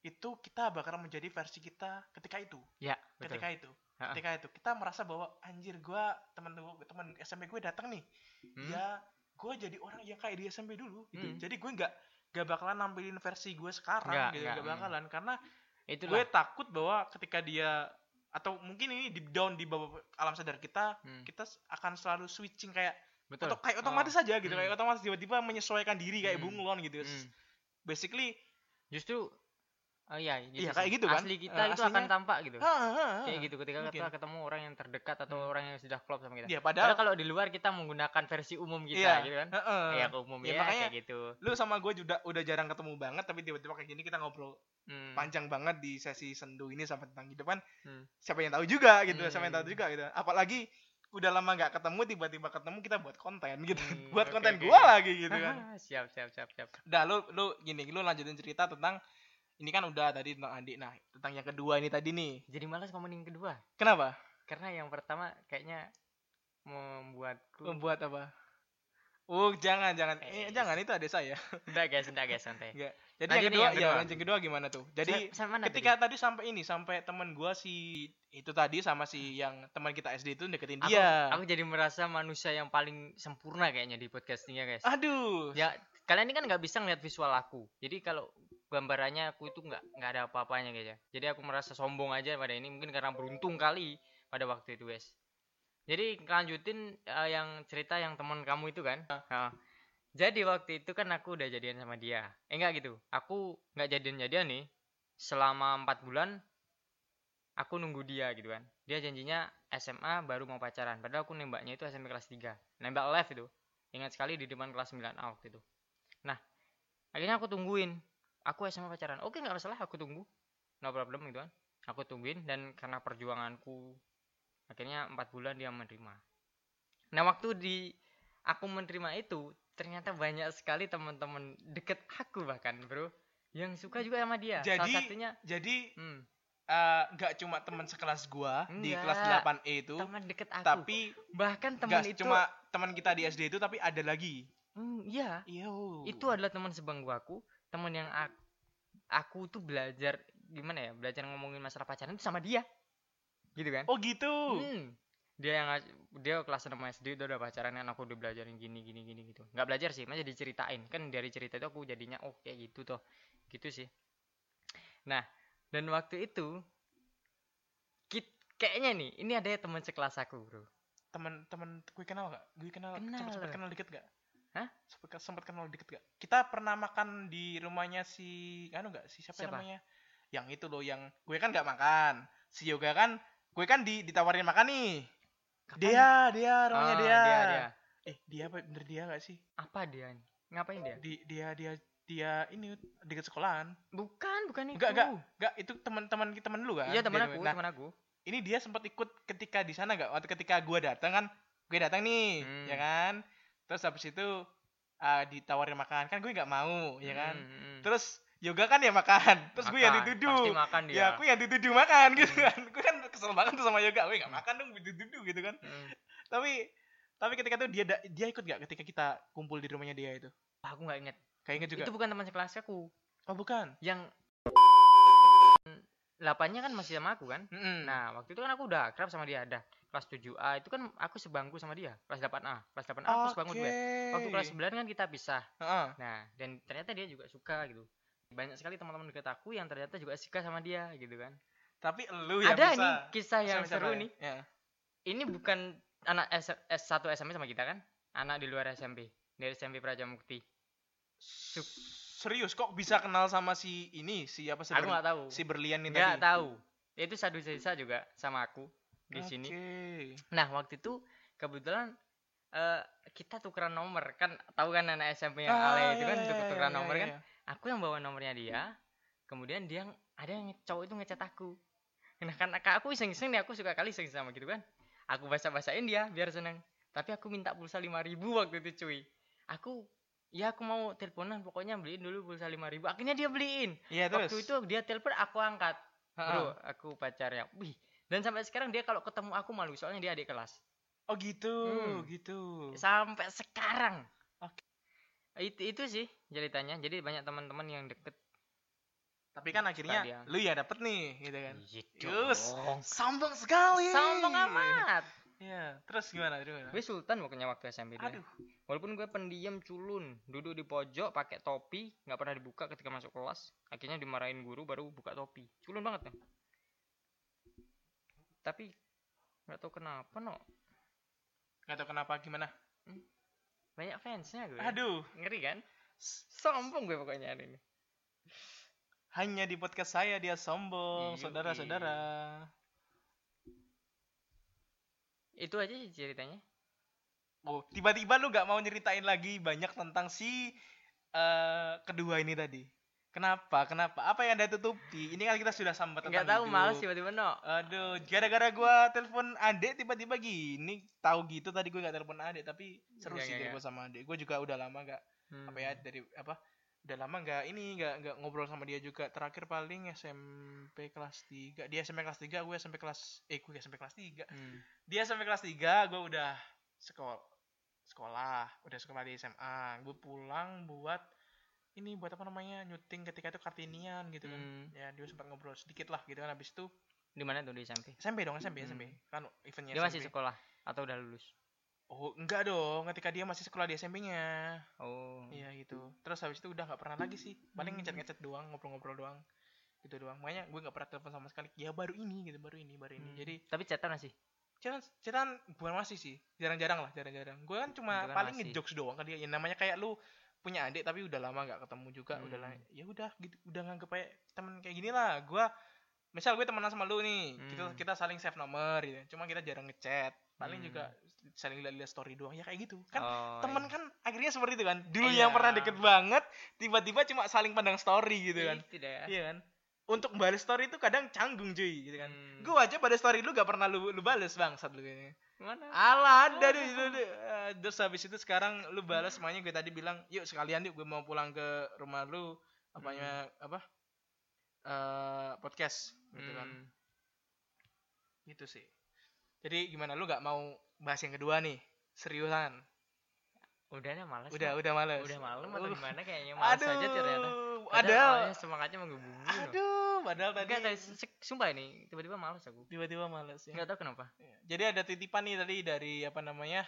B: itu kita bakal menjadi versi kita ketika itu
A: ya betul
B: ketika itu
A: Ha-ha.
B: ketika itu kita merasa bahwa anjir gua temen teman SMP gue datang nih
A: Hmm?
B: ya gue jadi orang yang kayak di SMP dulu gitu
A: Hmm.
B: jadi gue nggak nggak bakalan nampilin versi gue sekarang
A: Nggak,
B: gitu
A: hmm.
B: bakalan karena
A: itulah
B: gue takut bahwa ketika dia atau mungkin ini deep down di bawah alam sadar kita
A: Hmm.
B: kita akan selalu switching kayak
A: betul
B: Atau kayak
A: Oh.
B: otomatis aja gitu,
A: Hmm.
B: kayak otomatis tiba-tiba menyesuaikan diri kayak
A: Hmm.
B: bunglon gitu.
A: Hmm.
B: Basically,
A: justru oh iya
B: Iya, kayak gitu kan.
A: asli kita
B: Eh,
A: itu akan
B: aslinya-
A: tampak gitu
B: ha, ha, ha.
A: kayak gitu ketika
B: mungkin.
A: kita ketemu orang yang terdekat atau
B: Hmm.
A: orang yang sudah klop sama kita
B: Ya
A: padahal
B: padahal
A: kalau di luar kita menggunakan versi umum kita
B: Iya.
A: gitu kan
B: Heeh.
A: kayak ke umum
B: Ya,
A: ya,
B: makanya-
A: kayak gitu
B: lu sama gue juga udah jarang ketemu banget tapi tiba-tiba kayak gini kita ngobrol
A: Hmm.
B: panjang banget di sesi sendu ini sampai tentang kehidupan
A: Hmm.
B: siapa yang tahu juga gitu siapa yang tahu
A: Hmm.
B: juga gitu apalagi udah lama nggak ketemu tiba-tiba ketemu kita buat konten gitu
A: Hmm, [LAUGHS]
B: buat
A: oke,
B: konten
A: oke,
B: gua lagi gitu kan [LAUGHS]
A: siap siap siap siap
B: udah lu lu gini lu lanjutin cerita tentang ini kan udah tadi tentang adik nah tentang yang kedua ini tadi nih
A: jadi malas ngomongin yang kedua
B: kenapa
A: karena yang pertama kayaknya membuatku
B: membuat apa Oh jangan jangan
A: Eh,
B: eh, jangan itu ada saya.
A: udah guys udah guys santai
B: Enggak. Jadi
A: Lanjut
B: yang kedua,
A: yang
B: ya
A: kedua.
B: yang kedua gimana tuh? Jadi
A: Sa- sama mana
B: ketika tadi sampai ini sampai teman gua si itu tadi sama si yang teman kita SD itu deketin
A: tadi? aku,
B: dia.
A: aku jadi merasa manusia yang paling sempurna kayaknya di podcastingnya guys
B: Aduh.
A: ya kalian ini kan nggak bisa ngeliat visual aku jadi kalau gambarannya aku itu nggak nggak ada apa-apanya guys ya. Jadi aku merasa sombong aja pada ini mungkin karena beruntung kali pada waktu itu guys. Jadi lanjutin eh, yang cerita yang teman kamu itu kan? Nah, jadi waktu itu kan aku udah jadian sama dia. Eh enggak gitu. Aku nggak jadian jadian nih. Selama empat bulan aku nunggu dia gitu kan. Dia janjinya SMA baru mau pacaran. Padahal aku nembaknya itu SMP kelas 3 nembak live itu. Ingat sekali di depan kelas 9A waktu itu. Nah akhirnya aku tungguin aku SMA pacaran. Oke nggak masalah aku tunggu. No problem gitu kan. Aku tungguin dan karena perjuanganku akhirnya empat bulan dia menerima. Nah waktu di aku menerima itu ternyata banyak sekali teman-teman deket aku bahkan bro yang suka juga sama dia. Salah
B: Jadi-
A: satunya
B: Jadi
A: hmm,
B: eh, nggak cuma teman sekelas gua di kelas
A: Enggak.
B: 8E itu,
A: teman deket aku.
B: tapi
A: bahkan teman itu
B: cuma teman kita di SD itu tapi ada lagi.
A: Hmm, iya.
B: Iya.
A: itu adalah teman sebangku aku teman yang aku, aku tuh belajar gimana ya belajar ngomongin masalah pacaran itu sama dia gitu kan
B: Oh gitu.
A: Hmm. dia yang dia kelas 6 SD itu udah pacaran kan aku udah belajarin gini gini gini gitu nggak belajar sih masih diceritain kan dari cerita itu aku jadinya oh kayak gitu toh gitu sih nah dan waktu itu kit, kayaknya nih ini ada teman sekelas aku bro
B: Teman-teman gue kenal gak? Gue kenal,
A: Kenal lah.
B: kenal dikit gak?
A: Hah?
B: Sempet, sempet kenal dikit gak? Kita pernah makan di rumahnya si anu gak? Si siapa,
A: Siapa?
B: namanya? Yang itu loh yang gue kan gak makan. Si Yoga kan gue kan di, ditawarin makan nih.
A: Kapan?
B: Dia, dia, rumahnya
A: Ah,
B: dia.
A: dia dia
B: Eh, dia apa bener dia gak sih?
A: apa dia ngapain dia
B: Di, dia dia dia ini dekat sekolahan.
A: bukan bukan itu
B: Enggak, enggak. Enggak, itu teman-teman teman lu kan?
A: iya teman aku
B: Nah,
A: teman aku
B: ini dia sempat ikut ketika di sana gak? Waktu ketika gua datang kan, gue datang nih,
A: Hmm.
B: ya kan? Terus habis itu uh, ditawarin makan kan gue nggak mau, ya kan?
A: Hmm, hmm.
B: Terus Yoga kan ya makan, terus gue yang
A: Makan,
B: dituduh.
A: pasti makan dia
B: Ya, aku yang dituduh makan gitu
A: Hmm.
B: kan. Gue kan kesel banget tuh sama Yoga, gue nggak makan dong, dituduh gitu kan.
A: Hmm.
B: Tapi tapi ketika itu dia dia ikut gak ketika kita kumpul di rumahnya dia itu?
A: Aku nggak inget
B: Kayak inget juga.
A: itu bukan teman sekelas aku
B: Oh, bukan.
A: yang delapannya kan masih sama aku kan
B: Mm-mm.
A: nah waktu itu kan aku udah akrab sama dia ada kelas 7A itu kan aku sebangku sama dia kelas 8A kelas 8A aku sebangku juga waktu kelas 9 kan kita pisah
B: Heeh.
A: nah dan ternyata dia juga suka gitu banyak sekali teman-teman dekat aku yang ternyata juga suka sama dia gitu kan
B: Tapi lu yang
A: ada
B: bisa.
A: nih kisah yang
B: Bisa-
A: seru
B: ya?
A: nih
B: Ya.
A: ini bukan anak S S1 SMP sama kita kan anak di luar SMP dari SMP Praja Mukti
B: Serius kok bisa kenal sama si ini? Si apa si,
A: aku nggak tahu.
B: si berlian ini
A: nggak tahu. Itu satu sisa juga sama aku di sini.
B: Oke.
A: Nah waktu itu kebetulan eh kita tukeran nomor. Kan tahu kan anak SMP yang
B: Ah,
A: ale itu
B: iya,
A: kan
B: iya, iya,
A: tukeran
B: iya,
A: nomor
B: iya,
A: kan?
B: iya.
A: aku yang bawa nomornya dia. Kemudian dia yang- ada yang cowok itu ngecat aku. Nah kan aku iseng-iseng nih aku suka kali iseng sama gitu kan. Aku basa-basain dia biar seneng. Tapi aku minta pulsa lima ribu waktu itu cuy. Aku ya aku mau teleponan pokoknya beliin dulu pulsa lima ribu akhirnya dia beliin
B: Iya terus.
A: waktu itu dia telepon aku angkat bro aku pacarnya wih dan sampai sekarang dia kalau ketemu aku malu soalnya dia adik kelas
B: Oh gitu,
A: Hmm.
B: gitu.
A: sampai sekarang
B: Oke.
A: itu itu sih ceritanya jadi banyak teman-teman yang deket
B: Tapi kan akhirnya
A: dia.
B: lu ya dapet nih, gitu kan.
A: gitu
B: Yus. Sombong sekali.
A: sombong amat
B: Iya, terus gimana? Terus
A: gue sultan pokoknya waktu SMP itu.
B: Aduh.
A: walaupun gue pendiam culun duduk di pojok pakai topi nggak pernah dibuka ketika masuk kelas akhirnya dimarahin guru baru buka topi culun banget ya tapi nggak tahu kenapa no
B: Gak tau kenapa gimana?
A: Banyak fansnya gue.
B: Aduh,
A: Ngeri kan? Sombong gue pokoknya hari ini.
B: hanya di podcast saya dia sombong, saudara-saudara.
A: Itu aja sih ceritanya.
B: Oh, tiba-tiba lu gak mau nyeritain lagi banyak tentang si eh kedua ini tadi. Kenapa? Kenapa? Apa yang anda tutupi? Ini kan kita sudah sambat
A: Enggak
B: tentang
A: tahu
B: hidup.
A: males tiba-tiba no.
B: Aduh, gara-gara gua telepon adek tiba-tiba gini. Tahu gitu tadi gue gak telepon adek, tapi seru
A: Iya,
B: sih
A: iya,
B: telepon sama adek. Gue juga udah lama gak
A: Hmm.
B: apa ya dari apa? Udah lama gak ini gak nggak ngobrol sama dia juga. Terakhir paling SMP kelas 3. Dia SMP kelas 3, gue SMP kelas eh gue SMP kelas 3.
A: Hmm.
B: Dia SMP kelas 3, gue udah sekolah sekolah, udah sekolah di SMA. Gue pulang buat ini buat apa namanya nyuting ketika itu kartinian gitu kan.
A: Hmm.
B: Ya dia sempat ngobrol sedikit lah gitu kan habis itu
A: Di mana tuh di SMP?
B: SMP dong SMP
A: Hmm.
B: SMP kan eventnya
A: Dia masih
B: SMP.
A: sekolah atau udah lulus?
B: Oh enggak dong ketika dia masih sekolah di SMP-nya
A: Oh.
B: iya gitu. Terus habis itu udah nggak pernah lagi sih. Paling
A: Hmm.
B: ngechat doang ngobrol-ngobrol doang. Gitu doang. Makanya gue nggak pernah telepon sama sekali. Ya baru ini gitu baru ini baru ini.
A: Hmm.
B: jadi
A: Tapi chatan masih.
B: chatan chatan bukan masih sih. Jarang-jarang lah jarang-jarang. Gue kan cuma
A: Itu kan
B: paling
A: masih.
B: ngejokes doang kan dia ya, namanya kayak lu punya adik tapi udah lama nggak ketemu juga. Udah lah
A: Hmm.
B: ya udah gitu. Udah nganggep kayak temen kayak gini lah. Gue misal gue temenan sama lu nih. Kita
A: Hmm.
B: kita saling save nomor gitu. Cuma kita jarang ngechat. Paling
A: Hmm.
B: juga saling lihat story doang ya kayak gitu kan
A: oh,
B: temen
A: iya.
B: kan akhirnya seperti itu kan dulu
A: Iya.
B: yang pernah deket banget tiba-tiba cuma saling pandang story gitu kan
A: Itu dah.
B: iya kan untuk balas story itu kadang canggung cuy gitu kan
A: Hmm.
B: gue aja pada story lu gak pernah lu lu bales bangsat lu kayaknya
A: Mana?
B: Alah ada deh dulu. Eh, Terus habis itu sekarang lu balas semuanya gue tadi bilang, "Yuk sekalian yuk gue mau pulang ke rumah lu." Apanya apa? Eh podcast gitu kan.
A: Hmm.
B: Gitu sih. Jadi gimana lu gak mau bahas yang kedua nih? Seriusan.
A: Udah dah malas.
B: Udah
A: Mak.
B: udah males.
A: udah malam atau gimana kayaknya malas
B: Aduh.
A: aja ternyata.
B: Ada.
A: Padahal awalnya semangatnya menggebu-gebu.
B: Aduh, padahal tadi
A: Enggak, tadi sumpah ini tiba-tiba malas aku.
B: tiba-tiba males ya.
A: Enggak tahu kenapa.
B: Iya. Jadi ada titipan nih tadi dari apa namanya?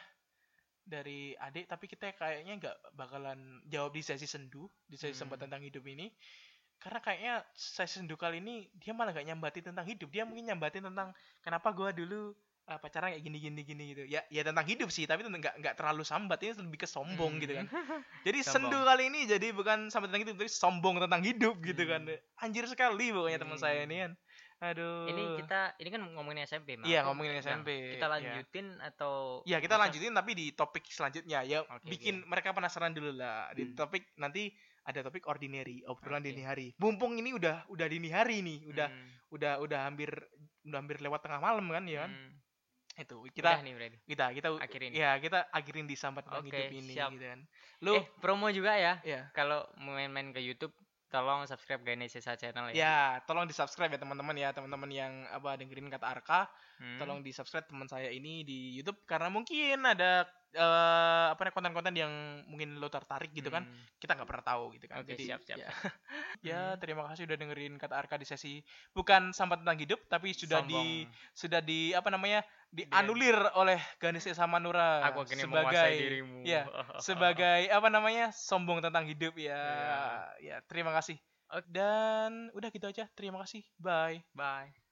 B: Dari adik tapi kita kayaknya nggak bakalan jawab di sesi sendu, di sesi
A: Hmm.
B: sempat tentang hidup ini. Karena kayaknya sesi sendu kali ini dia malah nggak nyambatin tentang hidup, dia mungkin nyambatin tentang kenapa gua dulu uh, pacaran kayak gini gini gini gitu. Ya ya tentang hidup sih, tapi tentang nggak nggak terlalu sambat ini lebih ke sombong
A: Hmm.
B: gitu kan. [LAUGHS] Jadi
A: Sombong.
B: sendu kali ini jadi bukan sambat tentang hidup, tapi sombong tentang hidup gitu kan.
A: Hmm.
B: Anjir sekali pokoknya teman
A: Hmm.
B: saya ini kan. Aduh.
A: Ini kita ini kan ngomongin SMP, Mak.
B: Iya, ngomongin
A: bilang,
B: SMP,
A: Kita
B: iya.
A: lanjutin atau
B: Ya kita lanjutin tapi di topik selanjutnya ya
A: Oke,
B: bikin mereka penasaran dulu lah di
A: Hmm.
B: topik nanti ada topik ordinary obrolan
A: Oke.
B: dini hari. Mumpung ini udah udah dini hari nih, udah
A: Hmm,
B: udah udah hampir udah hampir lewat tengah malam kan ya kan.
A: hmm.
B: Itu
A: Udah
B: kita
A: nih berarti.
B: kita kita
A: Akhirin.
B: ya kita akhirin di sambat
A: Oke,
B: hidup ini
A: siap.
B: gitu kan. Lu
A: Eh, promo juga ya.
B: ya
A: Kalau main-main ke YouTube, tolong subscribe Ganesisa channel ya.
B: ya tolong di subscribe ya teman-teman ya teman-teman yang apa dengerin kata Arka
A: Hmm.
B: tolong di subscribe teman saya ini di YouTube karena mungkin ada eh, apa namanya konten-konten yang mungkin lo tertarik gitu kan
A: Hmm.
B: kita nggak pernah tahu gitu kan
A: Oke,
B: jadi
A: siap, siap.
B: ya, [LAUGHS] ya
A: Hmm.
B: terima kasih udah dengerin kata Arka di sesi bukan sambat tentang hidup tapi sudah di
A: Sombong.
B: sudah di apa namanya dianulir oleh Ganes sama Nura
A: Aku akhirnya menguasai
B: sebagai
A: dirimu.
B: ya [LAUGHS] sebagai apa namanya sombong tentang hidup ya
A: Iya.
B: ya terima kasih dan udah gitu aja terima kasih bye
A: Bye.